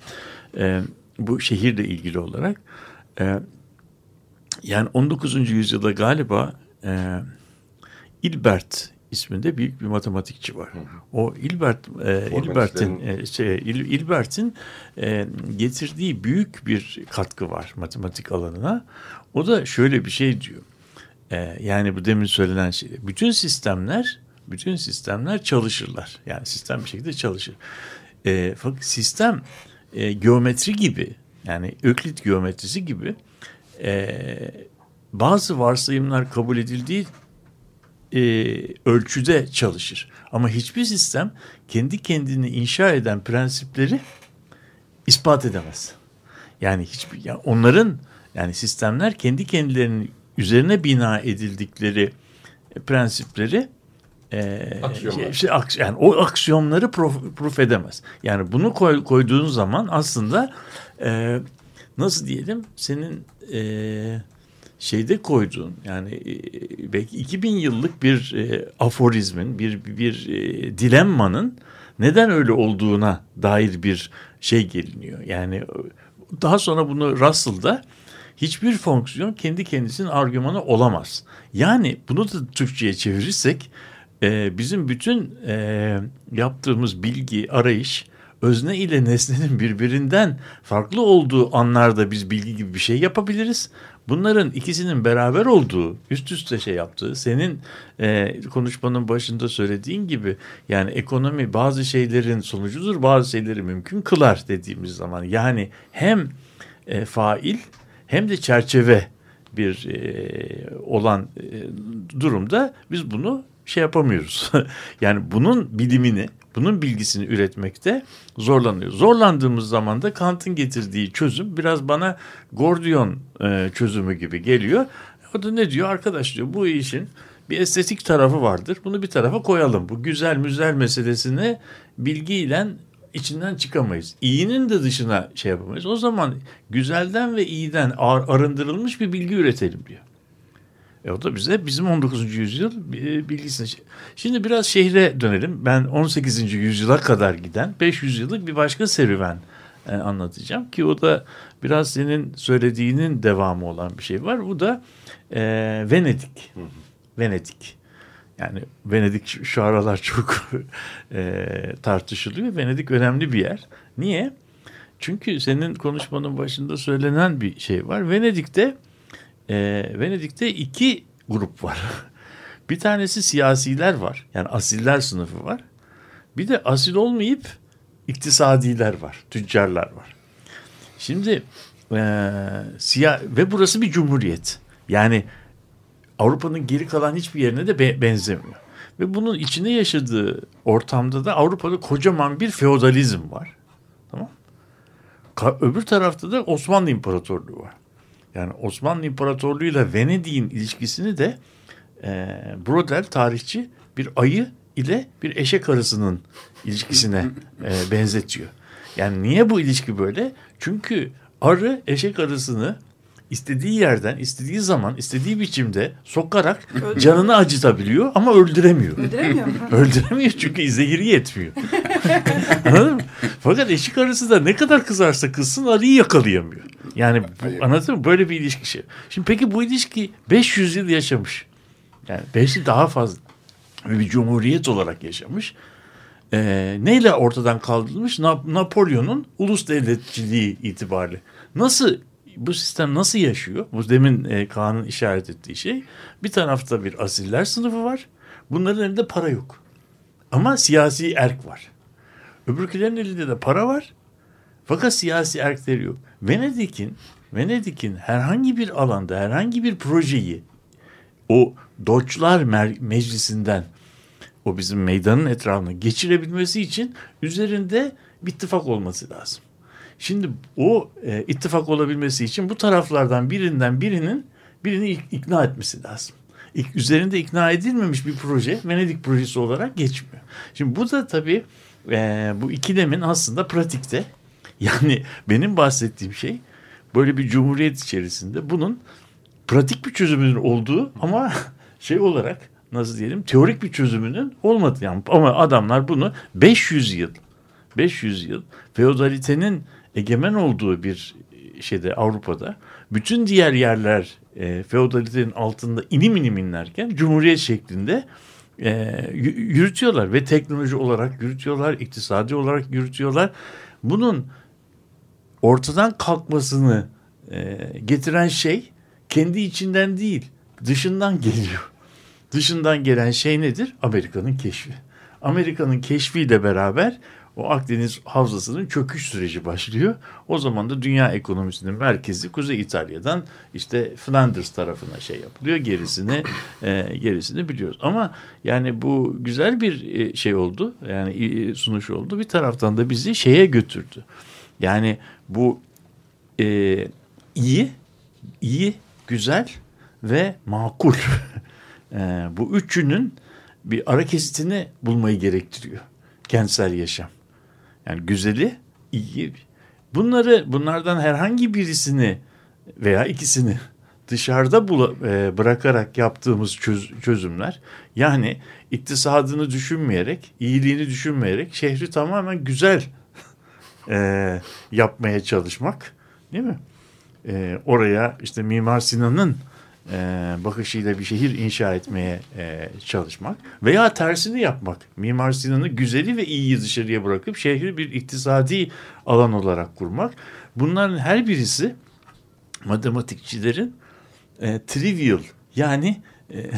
E, bu şehirle ilgili olarak. E, yani 19. yüzyılda galiba e, Hilbert isminde büyük bir matematikçi var. O Hilbert e, Hilbert'in e, şey, Hil- Hilbert'in e, getirdiği büyük bir katkı var matematik alanına. O da şöyle bir şey diyor. E, yani bu demin söylenen şey. Bütün sistemler bütün sistemler çalışırlar. Yani sistem bir şekilde çalışır. E, fakat sistem e, geometri gibi yani Öklit geometrisi gibi e, bazı varsayımlar kabul edildiği e, ölçüde çalışır. Ama hiçbir sistem kendi kendini inşa eden prensipleri ispat edemez. Yani hiçbir ya onların yani sistemler kendi kendilerinin üzerine bina edildikleri prensipleri e, Aksiyonlar. şey- aks- yani o aksiyonları prof, proof edemez. Yani bunu koy, koyduğun zaman aslında e, nasıl diyelim senin e, şeyde koyduğun yani e, belki 2000 yıllık bir e, aforizmin bir bir e, dilemmanın neden öyle olduğuna dair bir şey geliniyor. Yani daha sonra bunu Russell'da hiçbir fonksiyon kendi kendisinin argümanı olamaz. Yani bunu da Türkçe'ye çevirirsek e, bizim bütün e, yaptığımız bilgi, arayış özne ile nesnenin birbirinden farklı olduğu anlarda biz bilgi gibi bir şey yapabiliriz. Bunların ikisinin beraber olduğu, üst üste şey yaptığı, senin e, konuşmanın başında söylediğin gibi yani ekonomi bazı şeylerin sonucudur, bazı şeyleri mümkün kılar dediğimiz zaman yani hem e, fail hem de çerçeve bir e, olan e, durumda biz bunu şey yapamıyoruz. yani bunun bilimini, bunun bilgisini üretmekte zorlanıyor. Zorlandığımız zaman da Kant'ın getirdiği çözüm biraz bana Gordiyon e, çözümü gibi geliyor. O da ne diyor? Arkadaş diyor bu işin bir estetik tarafı vardır. Bunu bir tarafa koyalım. Bu güzel müzel meselesini bilgiyle içinden çıkamayız. İyinin de dışına şey yapamayız. O zaman güzelden ve iyiden ar arındırılmış bir bilgi üretelim diyor. E o da bize bizim 19. yüzyıl bilgisini. Şimdi biraz şehre dönelim. Ben 18. yüzyıla kadar giden 500 yıllık bir başka serüven e, anlatacağım ki o da biraz senin söylediğinin devamı olan bir şey var. Bu da e, Venedik. Venedik. Yani Venedik şu aralar çok e, tartışılıyor. Venedik önemli bir yer. Niye? Çünkü senin konuşmanın başında söylenen bir şey var. Venedik'te e, Venedik'te iki grup var. bir tanesi siyasiler var. Yani asiller sınıfı var. Bir de asil olmayıp iktisadiler var. Tüccarlar var. Şimdi e, siyah ve burası bir cumhuriyet. Yani Avrupa'nın geri kalan hiçbir yerine de be- benzemiyor. Ve bunun içinde yaşadığı ortamda da Avrupa'da kocaman bir feodalizm var. Tamam. Ka- öbür tarafta da Osmanlı İmparatorluğu var. Yani Osmanlı İmparatorluğu ile Venedik'in ilişkisini de e, Brodel tarihçi bir ayı ile bir eşek arısının ilişkisine e, benzetiyor. Yani niye bu ilişki böyle? Çünkü arı eşek arısını istediği yerden, istediği zaman, istediği biçimde sokarak canını acıtabiliyor ama öldüremiyor. Öldüremiyor. öldüremiyor çünkü zehiri yetmiyor. Anladın mı? Fakat eşik arısı da ne kadar kızarsa kızsın arıyı yakalayamıyor. Yani bu, anladın mı? Böyle bir ilişki şey. Şimdi peki bu ilişki 500 yıl yaşamış. Yani 5 yıl daha fazla. Bir cumhuriyet olarak yaşamış. Ee, neyle ortadan kaldırılmış? Napolyon'un ulus devletçiliği itibariyle. Nasıl bu sistem nasıl yaşıyor? Bu demin e, Kaan'ın işaret ettiği şey. Bir tarafta bir asiller sınıfı var. Bunların elinde para yok. Ama siyasi erk var. Öbürkülerin elinde de para var. Fakat siyasi erkleri yok. Venedik'in Venedik'in herhangi bir alanda herhangi bir projeyi o Doçlar Meclisi'nden o bizim meydanın etrafına geçirebilmesi için üzerinde bir ittifak olması lazım. Şimdi o e, ittifak olabilmesi için bu taraflardan birinden birinin birini ikna etmesi lazım. İlk, üzerinde ikna edilmemiş bir proje Venedik projesi olarak geçmiyor. Şimdi bu da tabii e, bu ikilemin aslında pratikte yani benim bahsettiğim şey böyle bir cumhuriyet içerisinde bunun pratik bir çözümünün olduğu ama şey olarak nasıl diyelim teorik bir çözümünün olmadı yani ama adamlar bunu 500 yıl 500 yıl feodalitenin egemen olduğu bir şeyde Avrupa'da bütün diğer yerler e, feodalitenin altında inim inim inlerken cumhuriyet şeklinde e, yürütüyorlar ve teknoloji olarak yürütüyorlar, iktisadi olarak yürütüyorlar. Bunun ortadan kalkmasını e, getiren şey kendi içinden değil, dışından geliyor. Dışından gelen şey nedir? Amerika'nın keşfi. Amerika'nın keşfiyle beraber o Akdeniz havzasının çöküş süreci başlıyor. O zaman da dünya ekonomisinin merkezi Kuzey İtalya'dan işte Flanders tarafına şey yapılıyor. Gerisini e, gerisini biliyoruz. Ama yani bu güzel bir e, şey oldu. Yani e, sunuş oldu. Bir taraftan da bizi şeye götürdü. Yani bu e, iyi, iyi, güzel ve makul. e, bu üçünün bir ara kesitini bulmayı gerektiriyor kentsel yaşam. Yani güzeli, iyi. Bunları bunlardan herhangi birisini veya ikisini dışarıda bula, e, bırakarak yaptığımız çöz, çözümler yani iktisadını düşünmeyerek, iyiliğini düşünmeyerek şehri tamamen güzel e, yapmaya çalışmak değil mi? E, oraya işte Mimar Sinan'ın e, bakışıyla bir şehir inşa etmeye e, çalışmak veya tersini yapmak. Mimar Sinan'ı güzeli ve iyiyi dışarıya bırakıp şehri bir iktisadi alan olarak kurmak. Bunların her birisi matematikçilerin e, trivial yani e,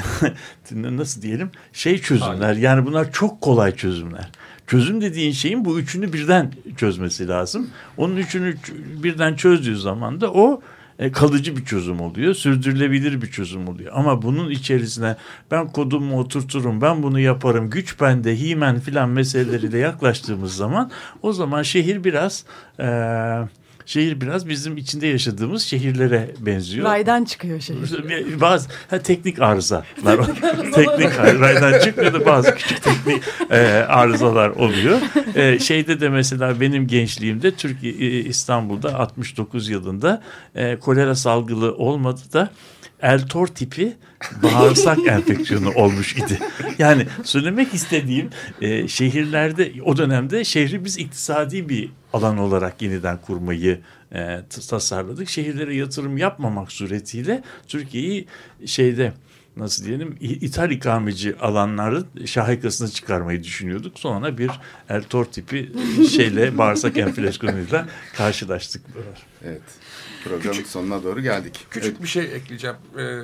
nasıl diyelim şey çözümler yani bunlar çok kolay çözümler. Çözüm dediğin şeyin bu üçünü birden çözmesi lazım. Onun üçünü birden çözdüğü zaman da o e, kalıcı bir çözüm oluyor. Sürdürülebilir bir çözüm oluyor. Ama bunun içerisine ben kodumu oturturum, ben bunu yaparım, güç bende, himen filan meseleleriyle yaklaştığımız zaman o zaman şehir biraz... E, şehir biraz bizim içinde yaşadığımız şehirlere benziyor. Raydan çıkıyor şehir. Bazı ha, teknik arızalar. teknik raydan çıkmıyor da bazı küçük teknik e, arızalar oluyor. E, şeyde de mesela benim gençliğimde Türkiye İstanbul'da 69 yılında e, kolera salgılı olmadı da Eltor tipi bağırsak enfeksiyonu olmuş idi. Yani söylemek istediğim e, şehirlerde o dönemde şehri biz iktisadi bir alan olarak yeniden kurmayı e, tasarladık. Şehirlere yatırım yapmamak suretiyle Türkiye'yi şeyde nasıl diyelim ithal ikameci alanların şahikasını çıkarmayı düşünüyorduk. Sonra bir Eltor tipi şeyle bağırsak enflasyonuyla karşılaştık. Evet. Programın küçük, sonuna doğru geldik. Küçük evet. bir şey ekleyeceğim. Ee,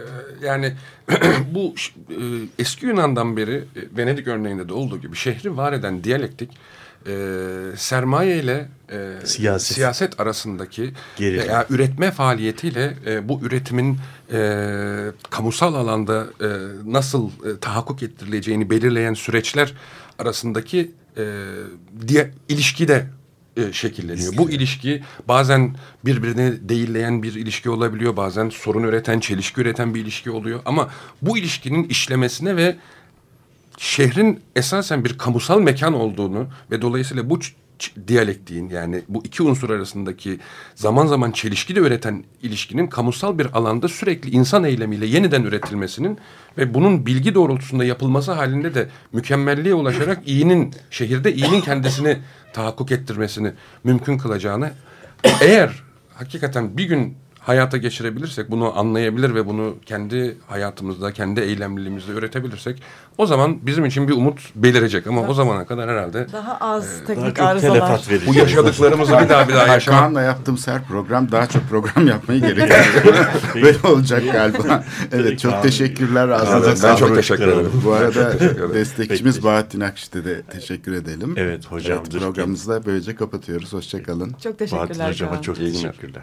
yani bu e, eski Yunan'dan beri e, Venedik örneğinde de olduğu gibi şehri var eden diyalektik e, sermaye ile e, siyaset. siyaset arasındaki veya üretme faaliyetiyle e, bu üretimin e, kamusal alanda e, nasıl e, tahakkuk ettirileceğini belirleyen süreçler arasındaki e, diye ilişki de e, şekilleniyor. Bu ilişki bazen birbirini değilleyen bir ilişki olabiliyor. Bazen sorun üreten, çelişki üreten bir ilişki oluyor. Ama bu ilişkinin işlemesine ve şehrin esasen bir kamusal mekan olduğunu ve dolayısıyla bu diyalektiğin yani bu iki unsur arasındaki zaman zaman çelişki de üreten ilişkinin kamusal bir alanda sürekli insan eylemiyle yeniden üretilmesinin ve bunun bilgi doğrultusunda yapılması halinde de mükemmelliğe ulaşarak iyinin şehirde iyinin kendisini tahakkuk ettirmesini mümkün kılacağını eğer hakikaten bir gün hayata geçirebilirsek, bunu anlayabilir ve bunu kendi hayatımızda, kendi eylemliliğimizde üretebilirsek o zaman bizim için bir umut belirecek. Ama o zamana kadar herhalde daha az e, teknik daha arızalar. Bu yaşadıklarımızı bir daha bir daha yaşamak. Hakan'la yaptığımız her program daha çok program yapmayı gerekiyor. Böyle olacak galiba. Evet çok teşekkürler. Ağzınıza ben çok teşekkür ederim. Bu arada destekçimiz Bahattin Akşit'e de teşekkür edelim. Evet hocam. Evet, programımızı da böylece kapatıyoruz. Hoşçakalın. Çok teşekkürler. Bahattin hocama çok teşekkürler.